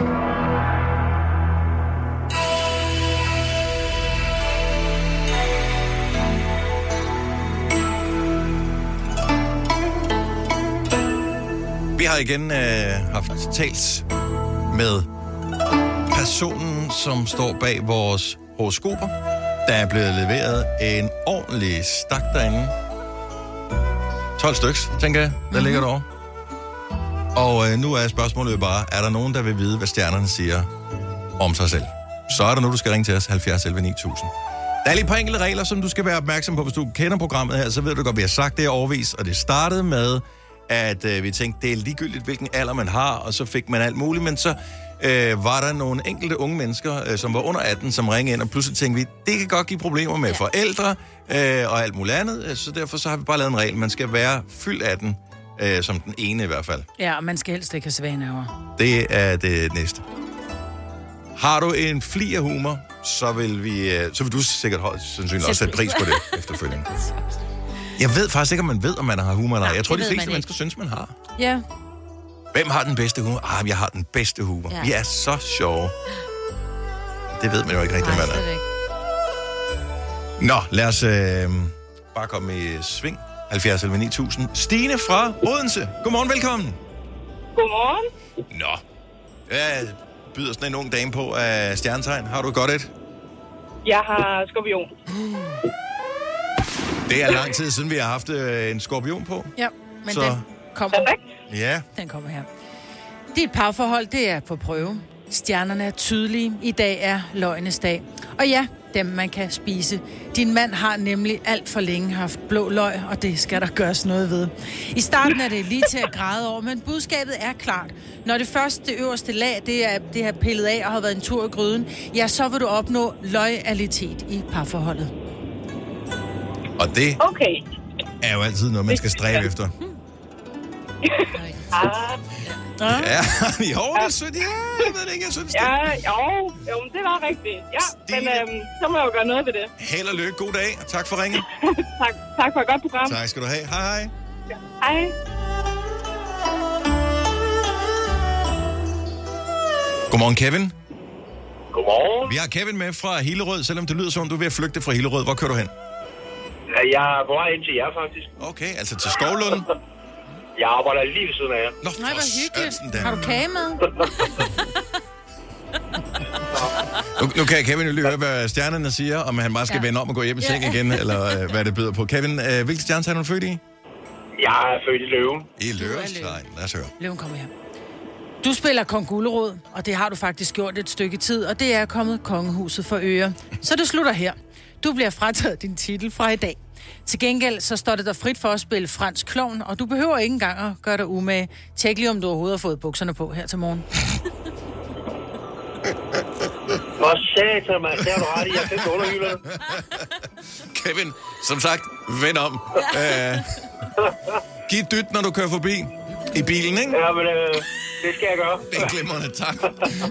Vi har igen øh, haft talt med personen, som står bag vores horoskoper. Der er blevet leveret en ordentlig stak derinde. 12 styks, tænker jeg, der ligger derovre. Og øh, nu er spørgsmålet jo bare, er der nogen, der vil vide, hvad stjernerne siger om sig selv? Så er der nu, du skal ringe til os, 70 11 9000. Der er lige et par enkelte regler, som du skal være opmærksom på. Hvis du kender programmet her, så ved du godt, at vi har sagt det overvis. Og det startede med, at øh, vi tænkte, det er ligegyldigt, hvilken alder man har, og så fik man alt muligt. Men så øh, var der nogle enkelte unge mennesker, øh, som var under 18, som ringede ind, og pludselig tænkte vi, det kan godt give problemer med forældre øh, og alt muligt andet. Øh, Så derfor så har vi bare lavet en regel. Man skal være fyldt 18, øh, som den ene i hvert fald. Ja, og man skal helst ikke have svaneaver. Det er det næste. Har du en fli af humor, så vil, vi, øh, så vil du sikkert højst sandsynligt også sætte pris på det efterfølgende. Jeg ved faktisk ikke, om man ved, om man har humor eller ej. Jeg tror, det de fleste mennesker synes, man har. Ja. Hvem har den bedste humor? Ah, jeg har den bedste humor. Ja. Vi er så sjove. Det ved man jo ikke rigtig, hvad der er. Nå, lad os øh, bare komme i sving. 70 11 9000. Stine fra Odense. Godmorgen, velkommen. Godmorgen. Nå. Hvad byder sådan en ung dame på af stjernetegn? Har du godt et? Jeg har skorpion. Det er lang tid siden, vi har haft øh, en skorpion på. Ja, men Så- den kommer. Ja. Den kommer her. Dit parforhold, det er på prøve. Stjernerne er tydelige. I dag er løgnes dag. Og ja, dem man kan spise. Din mand har nemlig alt for længe haft blå løg, og det skal der gøres noget ved. I starten er det lige til at græde over, men budskabet er klart. Når det første, det øverste lag, det er, det er pillet af og har været en tur i gryden, ja, så vil du opnå loyalitet i parforholdet. Og det Okay. er jo altid noget, man skal stræbe efter. Ah. Ja, jo, det er sødt. Ja, jeg ved det ikke, jeg synes det. Ja, jo, jo, men det var rigtigt. Ja, men øhm, så må jeg jo gøre noget ved det. Held og lykke. God dag, og tak for ringen. tak, tak for et godt program. Tak skal du have. Hej, hej. Hej. Godmorgen, Kevin. Godmorgen. Vi har Kevin med fra Hillerød, selvom det lyder som, du er ved at flygte fra Hillerød. Hvor kører du hen? Jeg er på vej ind til jer, faktisk. Okay, altså til Skovlund. Jeg arbejder lige ved siden af jer. Nå, Nej, hvor hyggeligt. Da. Har du kage med? Nu, nu kan Kevin jo lige høre, hvad stjernerne siger, om han bare skal Ja. vende om og gå hjem i Ja. seng igen, eller øh, hvad det byder på. Kevin, øh, hvilke stjernetegn er du født i? Jeg er født i løven. I løvestegn. Lad os høre. Løven kommer her. Du spiller kong Gulerod, og det har du faktisk gjort et stykke tid, og det er kommet kongehuset for øre. Så det slutter her. Du bliver frataget din titel fra i dag. Til gengæld så står det der frit for at spille fransk klovn, og du behøver ikke engang at gøre dig umage. Tjek lige, om du overhovedet har fået bukserne på her til morgen. For satan, mand. Det har du ret i. Jeg fik underhylderne. Kevin, som sagt, vend om. Øh, giv dyt, når du kører forbi. I bilen, ikke? Ja, men øh, det skal jeg gøre. Det er glimrende, tak.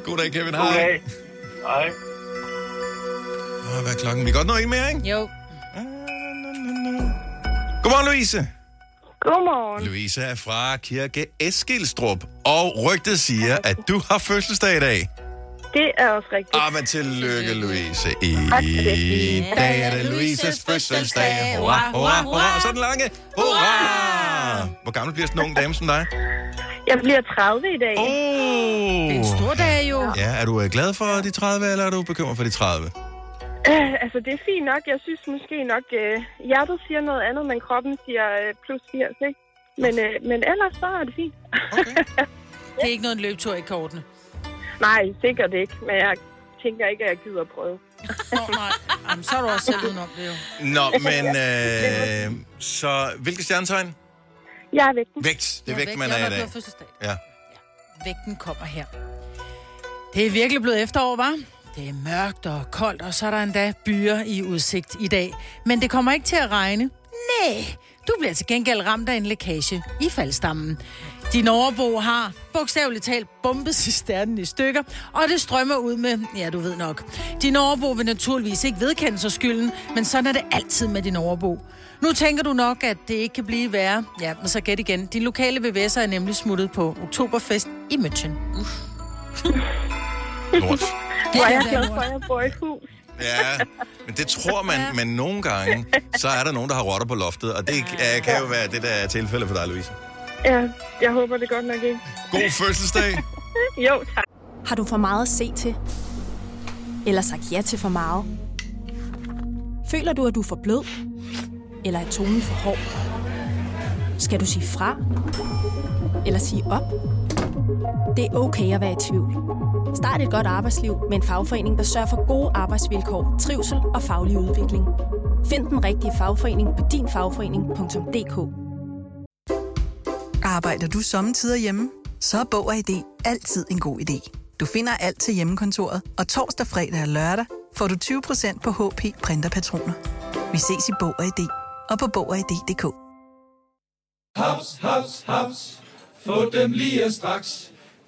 God dag, Kevin. Hej. dag. Hej. Hvad er klokken? Vi kan godt nå en mere, ikke? Jo. Godmorgen, Louise. Godmorgen. Louise er fra Kirke Eskilstrup, og rygtet siger, at du har fødselsdag i dag. Det er også rigtigt. Ah, men tillykke, Louise. I dag er det Louises fødselsdag. Hurra, hurra, hurra. Og så den lange. Hurra! Hvor gammel bliver sådan en ung dame som dig? Jeg bliver 30 i dag. Oh. Det er en stor dag jo. Ja, er du øh, glad for de 30, eller er du bekymret for de 30? Øh, altså, det er fint nok. Jeg synes måske nok, øh, hjertet siger noget andet, men kroppen siger øh, plus 80, ikke? Men, øh, men ellers så er det fint. Det er ikke noget en løbetur i kortene. Nej, sikkert ikke. Men jeg tænker ikke, at jeg gider prøve. Åh, nej. Jamen, så er du også selv udenom det jo. Nå, men øh, så hvilket stjernetegn? Jeg er vægten. Vægt. Det er vægt, man er i har dag. fødselsdag. Ja. Vægten kommer her. Det er virkelig blevet efterår, var? Det er mørkt og koldt, og så er der endda byer i udsigt i dag. Men det kommer ikke til at regne. Nej, du bliver til gengæld ramt af en lækage i faldstammen. Din overbo har bogstaveligt talt bombet cisternen i stykker, og det strømmer ud med, ja du ved nok. Din overbo vil naturligvis ikke vedkende sig skylden, men sådan er det altid med din overbo. Nu tænker du nok, at det ikke kan blive værre. Ja, men så gæt igen. Din lokale VVS'er er nemlig smuttet på Oktoberfest i München. Uff. Lort. Hvor er jeg glad for, at jeg bor i et hus. Ja, men det tror man, men nogle gange, så er der nogen, der har rotter på loftet, og det kan jo være det, der er tilfældet for dig, Louise. Ja, jeg håber det godt nok ikke. God fødselsdag. jo, tak. Har du for meget at se til? Eller sagt ja til for meget? Føler du, at du er for blød? Eller er tonen for hård? Skal du sige fra? Eller sige op? Det er okay at være i tvivl. Start et godt arbejdsliv med en fagforening, der sørger for gode arbejdsvilkår, trivsel og faglig udvikling. Find den rigtige fagforening på dinfagforening.dk Arbejder du sommetider hjemme? Så er Bog og ID altid en god idé. Du finder alt til hjemmekontoret, og torsdag, fredag og lørdag får du 20% på HP printerpatroner. Vi ses i Bog og ID og på Bog og ID.dk. Haps, haps, haps. Få dem lige straks.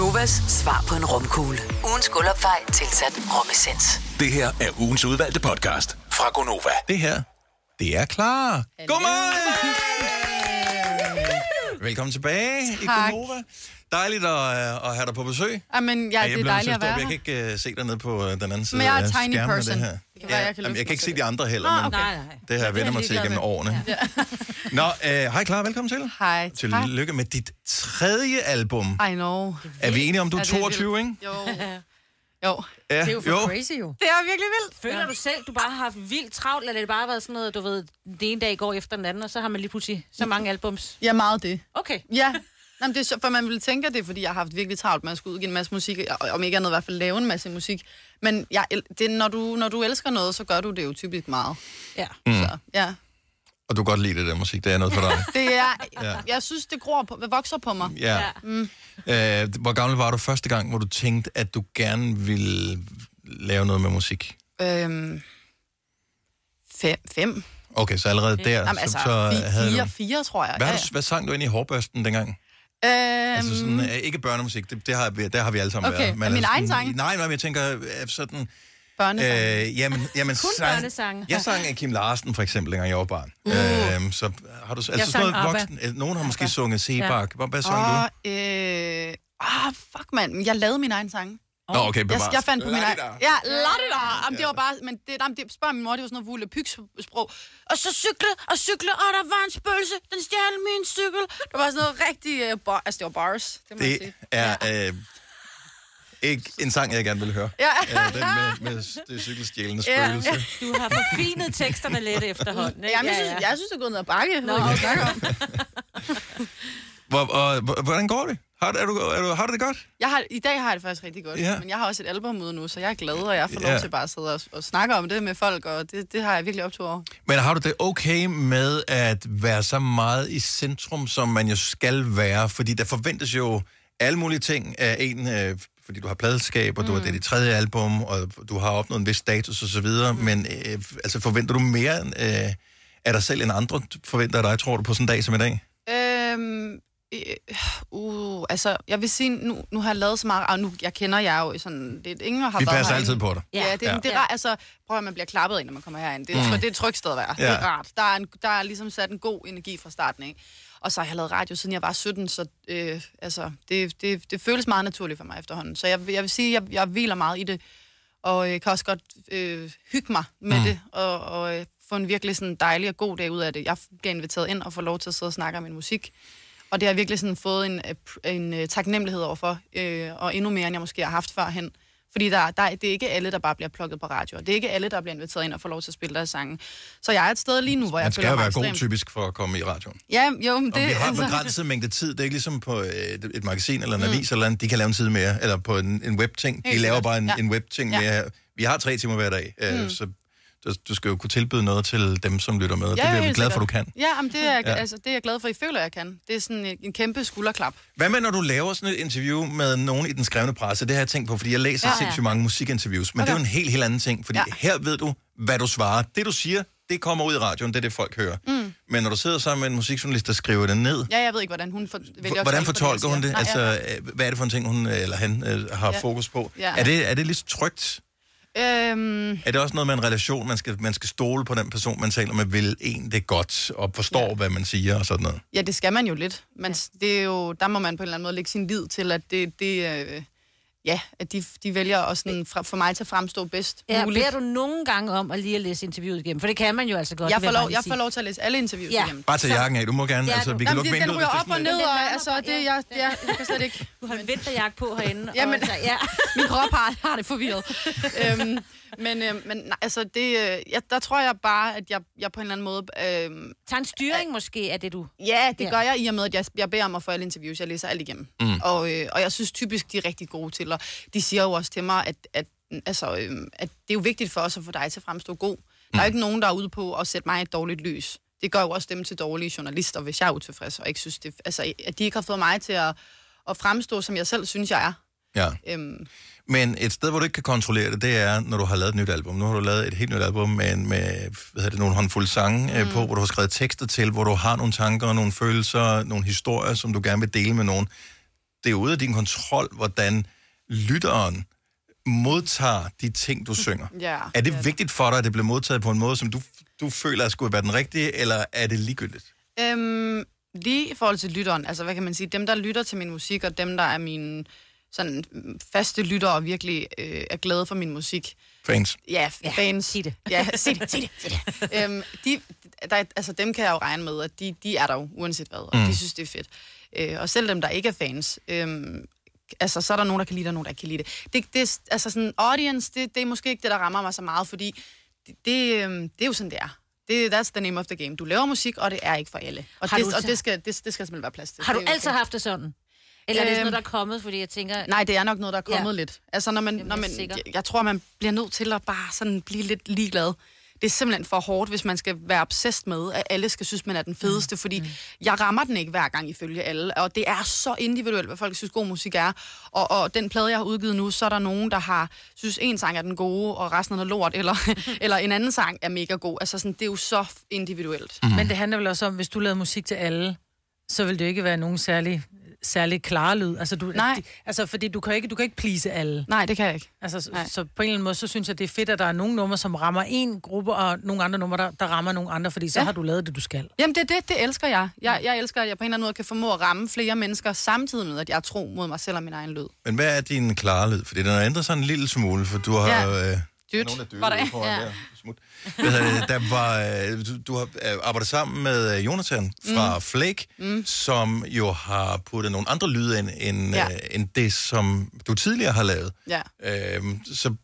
Gunovas svar på en romkugle. Ugens guldopfej tilsat romessens. Det her er ugens udvalgte podcast fra Gonova. Det her, det er klar. Godmorgen! Velkommen tilbage i Tak. Gonova. Dejligt at, øh, at have dig på besøg. Jamen, ja, Ej, det er dejligt at være Jeg kan ikke uh, se dig nede på uh, den anden side Men jeg er af tiny person. Det her. Det kan være, jeg kan Jamen, jeg kan ikke se de andre heller, Nå, men okay. det har jeg vendt mig til igennem årene. Ja. Nå, uh, hej Clara, velkommen til. Hej. Tillykke med dit tredje album. I know. Er vi enige om, du er Ja, det 22, vildt. ikke? Jo. Jo. Ja, Det er jo for crazy jo. Det er virkelig vildt. Føler du selv, du bare har haft vildt travlt, eller er det bare været sådan noget, du ved, det ene dag går efter den anden, og så har man lige pludselig så mange albums? Ja, meget det. Okay. Ja. Jamen, det er, så- for man ville tænke, at det er, fordi jeg har haft virkelig travlt med at skulle udgive en masse musik, og om ikke andet i hvert fald lave en masse musik. Men jeg, det, når, du, når du elsker noget, så gør du det jo typisk meget. Ja. Mm. Så, ja. Og du kan godt lide det der musik, det er noget for dig. Det er, Ja. ja. jeg synes, det gror på, vokser på mig. Ja. Mm. Øh, hvor gammel var du første gang, hvor du tænkte, at du gerne ville lave noget med musik? Øhm, fem. fem. Okay, så allerede der, Jamen, så, altså, så havde fire, du... fire, tror jeg. Hvad, ja, du, hvad sang du ind i hårbørsten dengang? ja. Altså sådan, Øhm, øh, ikke børnemusik, det, det har, vi- der har vi alle sammen Okay, været. men min altså egen sang? Nej, nej, men jeg tænker øh, sådan... Børnesange. Øh, jamen, jamen, Kun sang, børnesange. Jeg sang af Kim Larsen, for eksempel, dengang jeg var barn. Uh. Øh, så har du... Altså Jeg sådan noget ABBA. voksen... øh, Nogen har måske sunget Sebak. Hvad, hvad sang du? Åh, øh, ah, fuck mand, jeg lavede min egen sang. Nå, okay, jeg, bevares. jeg fandt på min egen... Ja, ladida. Jamen, det var bare... Men det, jamen, det spørger min mor, det var sådan noget vule sprog. Og så cykle og cykle, og der var en spøgelse. Den stjal min cykel. Det var sådan noget rigtig... Uh, bar, altså, det var bars, det må jeg Det sige. er øh, ikke en sang, jeg gerne vil høre. Ja. Øh, den med, med det cykelstjælende Ja. spøgelse. Du har forfinet teksterne lidt efterhånden, ikke? Jamen, jeg synes, jeg synes, det er gået ned ad bakke. Nå, okay. Hvor, og, hvor- hvordan går det? Har, er du, er du, har du det godt? Jeg har, I dag har jeg det faktisk rigtig godt, Ja. men jeg har også et album ude nu, så jeg er glad, og jeg får lov Ja. til bare at sidde og, og snakke om det med folk, og det, det har jeg virkelig optur over. Men har du det okay med at være så meget i centrum, som man jo skal være? Fordi der forventes jo alle mulige ting af en, øh, fordi du har pladeskab, og du har det dit tredje album, og du har opnået en vis status osv., mm. men øh, altså forventer du mere øh, af dig selv end andre forventer af dig, tror du, på sådan en dag som i dag? Øhm, øh, uh, altså, jeg vil sige, nu, nu har jeg lavet så meget, og nu, jeg kender jer jo sådan, det er ingen har Vi været passer herinde. altid på dig. Ja, det, Ja. ja. det er rart, altså, prøv at man bliver klappet ind, når man kommer herind. Det, er, Mm. mm. det er et trygt sted at være. Ja. Det er rart. Der er, en, der er ligesom sat en god energi fra starten, ikke? Og så har jeg lavet radio, siden jeg var 17, så øh, altså, det, det, det føles meget naturligt for mig efterhånden. Så jeg, jeg vil sige, jeg, jeg hviler meget i det, og øh, kan også godt øh, hygge mig med Mm. det, og, og øh, få en virkelig sådan dejlig og god dag ud af det. Jeg bliver inviteret ind og får lov til at sidde og snakke om min musik, og det har jeg virkelig sådan fået en, øh, pr- en øh, taknemmelighed overfor, øh, og endnu mere, end jeg måske har haft førhen. Fordi der, der, det er ikke alle, der bare bliver plukket på radio. Det er ikke alle, der bliver inviteret ind og får lov til at spille deres sange. Så jeg er et sted lige nu, hvor jeg Man skal føler være god ekstremt- typisk for at komme i radioen. Ja, jo, men Det, og vi har en altså- begrænset mængde tid. Det er ikke ligesom på et, et magasin eller en Mm. avis eller andet. De kan lave en side mere. Eller på en, en webting. De laver bare en, Ja. en webting Ja. mere. Vi har tre timer hver dag, mm. Mm. så du, du skal jo kunne tilbyde noget til dem, som lytter med. Ja, det Ja, bliver vi helt glade for, du sikkert. kan. Ja, men det er, Ja. ja. altså, det er jeg glad for, I føler, jeg kan. Det er sådan en, kæmpe skulderklap. Hvad med, når du laver sådan et interview med nogen i den skrevne presse? Det har jeg tænkt på, fordi jeg læser ja, Ja, ja. sindssygt mange musikinterviews. Men okay. det er jo en helt, helt anden ting, fordi ja. Ja. her ved du, hvad du svarer. Det, du siger, det kommer ud i radioen, det er det, folk hører. Mm. Men når du sidder sammen med en musikjournalist, der skriver det ned, Ja, jeg ved ikke, hvordan hun for, vælger Hvordan tolke fortolker hun det? jeg siger. Altså, Nej, øh, hvad er det for en ting, hun øh, eller han øh, har Ja. fokus på? Ja. Er, det, er det så trygt? Ja. Øhm, Er det også noget med en relation, man skal, man skal stole på den person, man taler med, vil en det godt, og forstår, ja. hvad man siger og sådan noget? ja, det skal man jo lidt. Men det er jo, der må man på en eller anden måde lægge sin lid til, at det, det øh, ja, at de, de vælger også sådan, fra, for mig til at fremstå bedst Ja, muligt. beder du nogle gange om at lige at læse interviewet igennem? For det kan man jo altså godt. Jeg får, lov, jeg får lov til at læse alle interviews Ja. igennem. Bare tage jakken af, du må gerne, Ja, altså, vi kan Jamen, lukke den vinduet. ryger op og ned, og altså, det, jeg, jeg, jeg kan slet ikke... Du har en vinterjakke på herinde. Jamen, og, så, ja. min krop har, har det forvirret. øhm, men øhm, men nej, altså, det, øh, jeg, der tror jeg bare, at jeg, jeg på en eller anden måde... Øhm, Tag en styring måske af det, du... Ja, det Ja. gør jeg i og med, at jeg, jeg beder om at få alle interviews. Jeg læser alt igennem. Mm. Og, øh, og jeg synes typisk, de er rigtig gode til. Og de siger jo også til mig, at, at, altså, øh, at det er jo vigtigt for os at få dig til at fremstå god. Der er jo ikke nogen, der er ude på at sætte mig i et dårligt lys. Det gør jo også dem til dårlige journalister, hvis jeg er utilfreds, og ikke synes det, altså, at de ikke har fået mig til at, at fremstå, som jeg selv synes, jeg er. Ja. Øhm, Men et sted, hvor du ikke kan kontrollere det, det er, når du har lavet et nyt album. Nu har du lavet et helt nyt album med, med hvad hedder det, nogle håndfulde sange mm. på, hvor du har skrevet tekster til, hvor du har nogle tanker, nogle følelser, nogle historier, som du gerne vil dele med nogen. Det er ude af din kontrol, hvordan lytteren modtager de ting, du synger. ja, Er det vigtigt for dig, at det bliver modtaget på en måde, som du, du føler, at skulle være den rigtige, eller er det ligegyldigt? Øhm, lige i forhold til lytteren, altså hvad kan man sige, dem der lytter til min musik, og dem der er mine sådan mm, faste lyttere og virkelig øh, er glade for min musik. Fans. Ja, f- fans. sig det. Ja, sig det, sig det, sig det. øhm, de, der, altså dem kan jeg jo regne med, at de, de er der jo, uanset hvad, og Mm. de synes, det er fedt. Øh, og selv dem, der ikke er fans, øhm, altså så er der nogen, der kan lide det, og nogen, der ikke kan lide det. det, det er- altså sådan, audience, det, det er måske ikke det, der rammer mig så meget, fordi det, det, øhm, det er jo sådan, det er. Det, that's the name of the game. Du laver musik, og det er ikke for alle. Og, Har det, du og det, skal, det, det skal simpelthen være plads til. Har du altid haft det sådan? Eller er det sådan Øhm, noget, der er kommet, fordi jeg tænker... Nej, det er nok noget, der er kommet Ja. lidt. Altså, når man, Jamen, når jeg man, jeg, jeg tror, man bliver nødt til at bare sådan blive lidt ligeglad. Det er simpelthen for hårdt, hvis man skal være obsessed med, at alle skal synes, man er den fedeste, fordi jeg rammer den ikke hver gang ifølge alle, og det er så individuelt, hvad folk synes, god musik er. Og, og den plade, jeg har udgivet nu, så er der nogen, der har synes, en sang er den gode, og resten er noget lort, eller, eller en anden sang er mega god. Altså, sådan, det er jo så individuelt. Mm. Men det handler vel også om, hvis du lavede musik til alle, så vil det jo ikke være nogen særlig, særlig klare lyd. Altså, du, Nej. De, altså, fordi du kan, ikke, du kan ikke please alle. Nej, det kan jeg ikke. Altså, så, så på en eller anden måde, så synes jeg, det er fedt, at der er nogle numre, som rammer en gruppe, og nogle andre numre, der, der rammer nogle andre, fordi så Ja. har du lavet det, du skal. Jamen, det, det, det elsker jeg. jeg. Jeg elsker, at jeg på en eller anden måde kan formå at ramme flere mennesker, samtidig med, at jeg er tro mod mig selv og min egen lyd. Men hvad er din klare lyd? Fordi den har ændret sig en lille smule, for du har... Ja. Øh, Dyt. Nogen er døde Var der- foran ja. der. Smut. Det? Der var, øh, du, du har øh, arbejdet sammen med øh, Jonathan fra mm. Flake, mm. som jo har puttet nogle andre lyde ind, end, Ja. øh, end det, som du tidligere har lavet. Ja. Øhm, så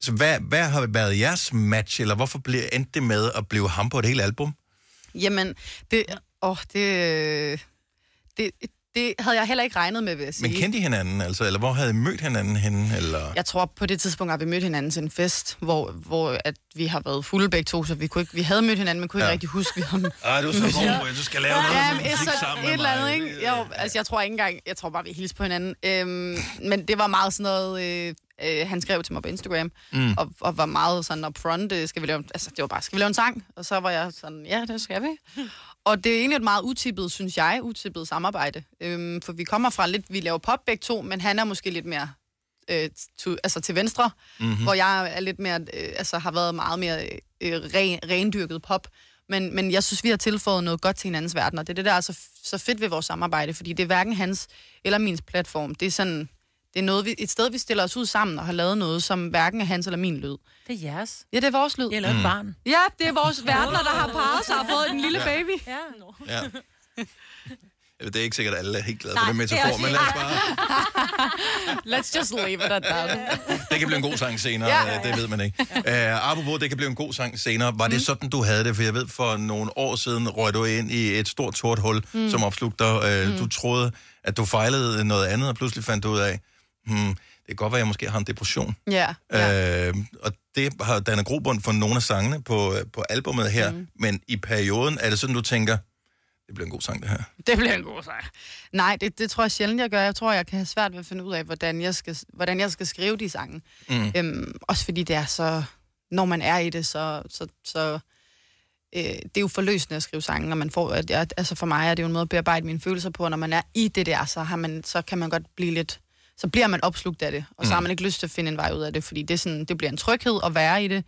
så hvad, hvad har været jeres match, eller hvorfor blev, endte det med at blive ham på et helt album? Jamen, det, åh, det, det, det havde jeg heller ikke regnet med, vil jeg sige. Men kendte I hinanden, altså? Eller hvor havde I mødt hinanden henne? Eller? Jeg tror, på det tidspunkt har vi mødt hinanden til en fest, hvor, hvor at vi har været fulde begge to, så vi, kunne ikke, vi havde mødt hinanden, men kunne ja. Ikke rigtig huske, vi havde Ej, du er så god, du skal lave noget ja, musik så, sammen et eller andet, ikke? Jo, altså, jeg tror ikke engang, jeg tror bare, vi hilste på hinanden. Øhm, men det var meget sådan noget, øh, øh, han skrev til mig på Instagram, Mm. og, og var meget sådan upfront, øh, skal vi lave, altså det var bare, skal vi lave en sang? Og så var jeg sådan, ja, det skal vi. Og det er egentlig et meget utippet, synes jeg, utippet samarbejde. Øhm, for vi kommer fra lidt, vi laver pop begge to, men han er måske lidt mere øh, to, altså til venstre, Mhm. mm-hmm. hvor jeg er lidt mere, øh, altså har været meget mere øh, ren, rendyrket pop. Men, men jeg synes, vi har tilføjet noget godt til hinandens verden, og det er det, der er så, så fedt ved vores samarbejde, fordi det er hverken hans eller min platform. Det er sådan, det er noget, vi, et sted, vi stiller os ud sammen og har lavet noget, som hverken er hans eller min lyd. Det er jeres. Ja, det er vores lyd. Eller et Mm. barn. Ja, det er vores verdener, der har parret sig og fået en lille Ja. baby. Ja. Ja. Det er ikke sikkert, at alle er helt glade for Nej, den det metafor, men lad os bare... Let's just leave it at that. Det kan blive en god sang senere, Ja. ja. det ved man ikke. Uh, apropos, det kan blive en god sang senere. Var det sådan, du havde det? For jeg ved, for nogle år siden røg du ind i et stort sort hul, Mm. mm. som opslugte dig. Uh, Mm. Du troede, at du fejlede noget andet, og pludselig fandt du ud af, hmm, det kan godt være, at jeg måske har en depression. Ja. Ja. Øh, og det har dannet grobund for nogle af sangene på, på albumet her. Mm. Men i perioden er det sådan, du tænker, det bliver en god sang, det her. Det bliver en god sejr. Nej, det, det tror jeg sjældent, jeg gør. Jeg tror, jeg kan have svært ved at finde ud af, hvordan jeg skal, hvordan jeg skal skrive de sange. Mm. Øhm, også fordi det er så... Når man er i det, så... så, så øh, det er jo forløsende at skrive sange, og man får, at jeg, altså for mig er det jo en måde at bearbejde mine følelser på, og når man er i det der, så, har man, så kan man godt blive lidt, så bliver man opslugt af det, og så har Mm. man ikke lyst til at finde en vej ud af det, fordi det, er sådan, det bliver en tryghed at være i det,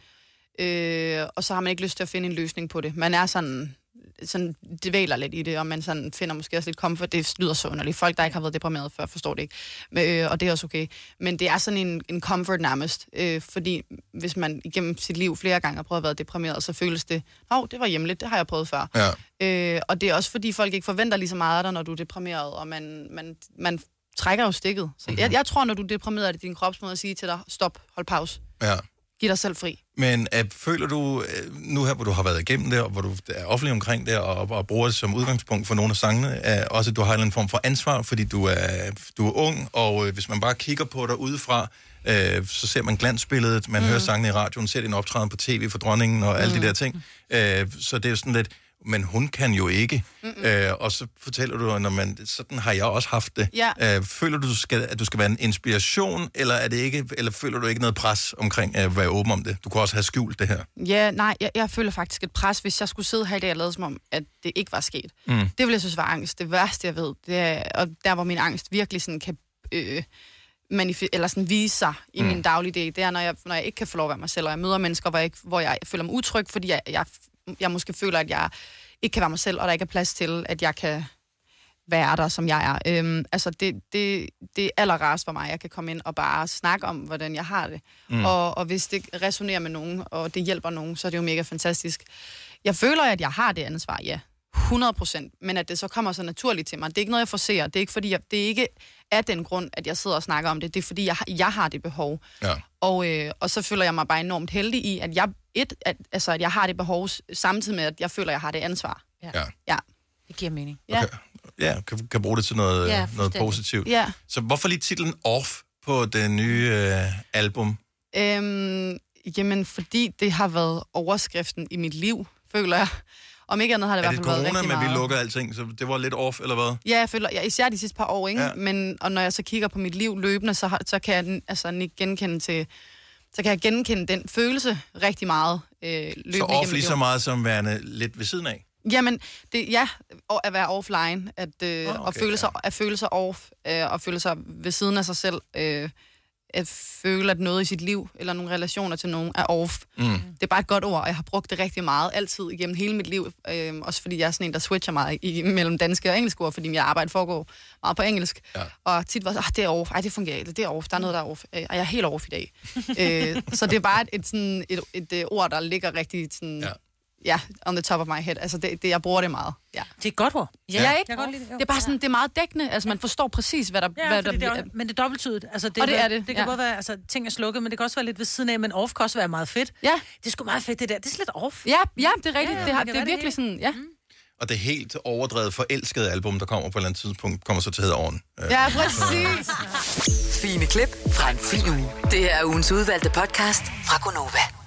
øh, og så har man ikke lyst til at finde en løsning på det. Man er sådan, sådan dvæler lidt i det, og man sådan finder måske også lidt comfort. Det lyder så underligt. Folk, der ikke har været deprimeret før, forstår det ikke. Men, øh, og det er også okay. Men det er sådan en, en comfort nærmest. Øh, fordi hvis man igennem sit liv flere gange har prøvet at være deprimeret, så føles det, åh, det var hjemligt, det har jeg prøvet før. Ja. Øh, og det er også fordi, folk ikke forventer lige så meget af dig, når du er deprimeret, og man, man, man trækker jo stikket. Så Mhm. jeg, jeg tror, når du er deprimeret, er det din kropsmåde at sige til dig, stop, hold pause, Ja. giv dig selv fri. Men uh, føler du, uh, nu her, hvor du har været igennem det, og hvor du er offentlig omkring det, og, og bruger det som udgangspunkt for nogle af sangene, uh, også at du har en form for ansvar, fordi du er, du er ung, og uh, hvis man bare kigger på dig udefra, uh, så ser man glansbilledet, man mm. hører sangene i radioen, ser din optræden på tv for dronningen og alle Mm. de der ting. Uh, så det er sådan lidt, men hun kan jo ikke. Mm-mm. Uh, og så fortæller du, når man, sådan har jeg også haft det. Ja. Uh, føler du, skal, at du skal være en inspiration, eller, er det ikke, eller føler du ikke noget pres omkring at være åben om det? Du kunne også have skjult det her. Ja, nej, jeg, jeg føler faktisk et pres, hvis jeg skulle sidde her i dag og lade som om, at det ikke var sket. Mm. Det ville jeg synes var angst. Det værste, jeg ved, det er, og der hvor min angst virkelig sådan kan øh, manif- eller sådan vise sig i mm. min dagligdag, det er, når jeg, når jeg ikke kan få lov at være mig selv, og jeg møder mennesker, hvor jeg, ikke, hvor jeg føler mig utryg, fordi jeg, jeg, jeg måske føler, at jeg ikke kan være mig selv, og der ikke er plads til, at jeg kan være der, som jeg er. Øhm, altså, det, det, det er allerrarest for mig. Jeg kan komme ind og bare snakke om, hvordan jeg har det. Mm. Og, og hvis det resonerer med nogen, og det hjælper nogen, så er det jo mega fantastisk. Jeg føler, at jeg har det ansvar, ja. 100 procent. Men at det så kommer så naturligt til mig. Det er ikke noget, jeg forser. Det er ikke, fordi jeg, det er ikke af den grund, at jeg sidder og snakker om det. Det er, fordi jeg, har- jeg har det behov. Ja. Og, øh, og så føler jeg mig bare enormt heldig i, at jeg, et, at, altså, at jeg har det behov, samtidig med, at jeg føler, at jeg har det ansvar. Ja. ja. Det giver mening. Ja. Ja, kan, kan bruge det til noget, Ja, noget positivt. Ja. Så hvorfor lige titlen Off på det nye øh, album? Øhm, jamen, fordi det har været overskriften i mit liv, føler jeg. Om ikke andet har det i er hvert det fald været corona, rigtig men vi lukker alting, så det var lidt off, eller hvad? Ja, jeg føler, ja, især de sidste par år, ikke? Ja. Ja. Men, og når jeg så kigger på mit liv løbende, så, har, så kan jeg altså, genkende til, så kan jeg genkende den følelse rigtig meget øh, løbende Så off lige så meget som værende lidt ved siden af? Jamen, det, ja, at være offline, at, øh, Ah, okay, og føle sig, at føle sig off, øh, og føle sig ved siden af sig selv, øh, at føle, at noget i sit liv, eller nogle relationer til nogen, er off. Mm. Det er bare et godt ord, og jeg har brugt det rigtig meget, altid igennem hele mit liv, øh, også fordi jeg er sådan en, der switcher meget i, mellem danske og engelske ord, fordi mit arbejde foregår meget på engelsk, ja. og tit var så, ah, det er off, ej, det fungerer ikke, det er off, der er noget, der er off, øh, og jeg er helt off i dag. øh, så det er bare et, et, sådan, et, et, et ord, der ligger rigtig sådan, ja. Ja, on the top of my head. Altså, det, det, jeg bruger det meget. Ja. Det er et godt ord. Ja, ja ikke? Jeg godt lide det. Det er bare sådan, det er meget dækkende. Altså, man forstår præcis, hvad der... Ja, hvad der det er, men det er dobbelttydigt. Altså, det, Og det kan- er det, Det kan ja. både være, altså, ting er slukket, men det kan også være lidt ved siden af, men off kan også være meget fedt. Ja. Det er sgu meget fedt, det der. Det er lidt off. Ja, ja, det er rigtigt. Ja, det, har, det er virkelig hele. sådan, ja. og det helt overdrevet forelskede album, der kommer på et eller andet tidspunkt, kommer så til at hedde Oven. Øh, Ja, præcis. Fine klip fra en fin uge. Det er ugens udvalgte podcast fra Gonova.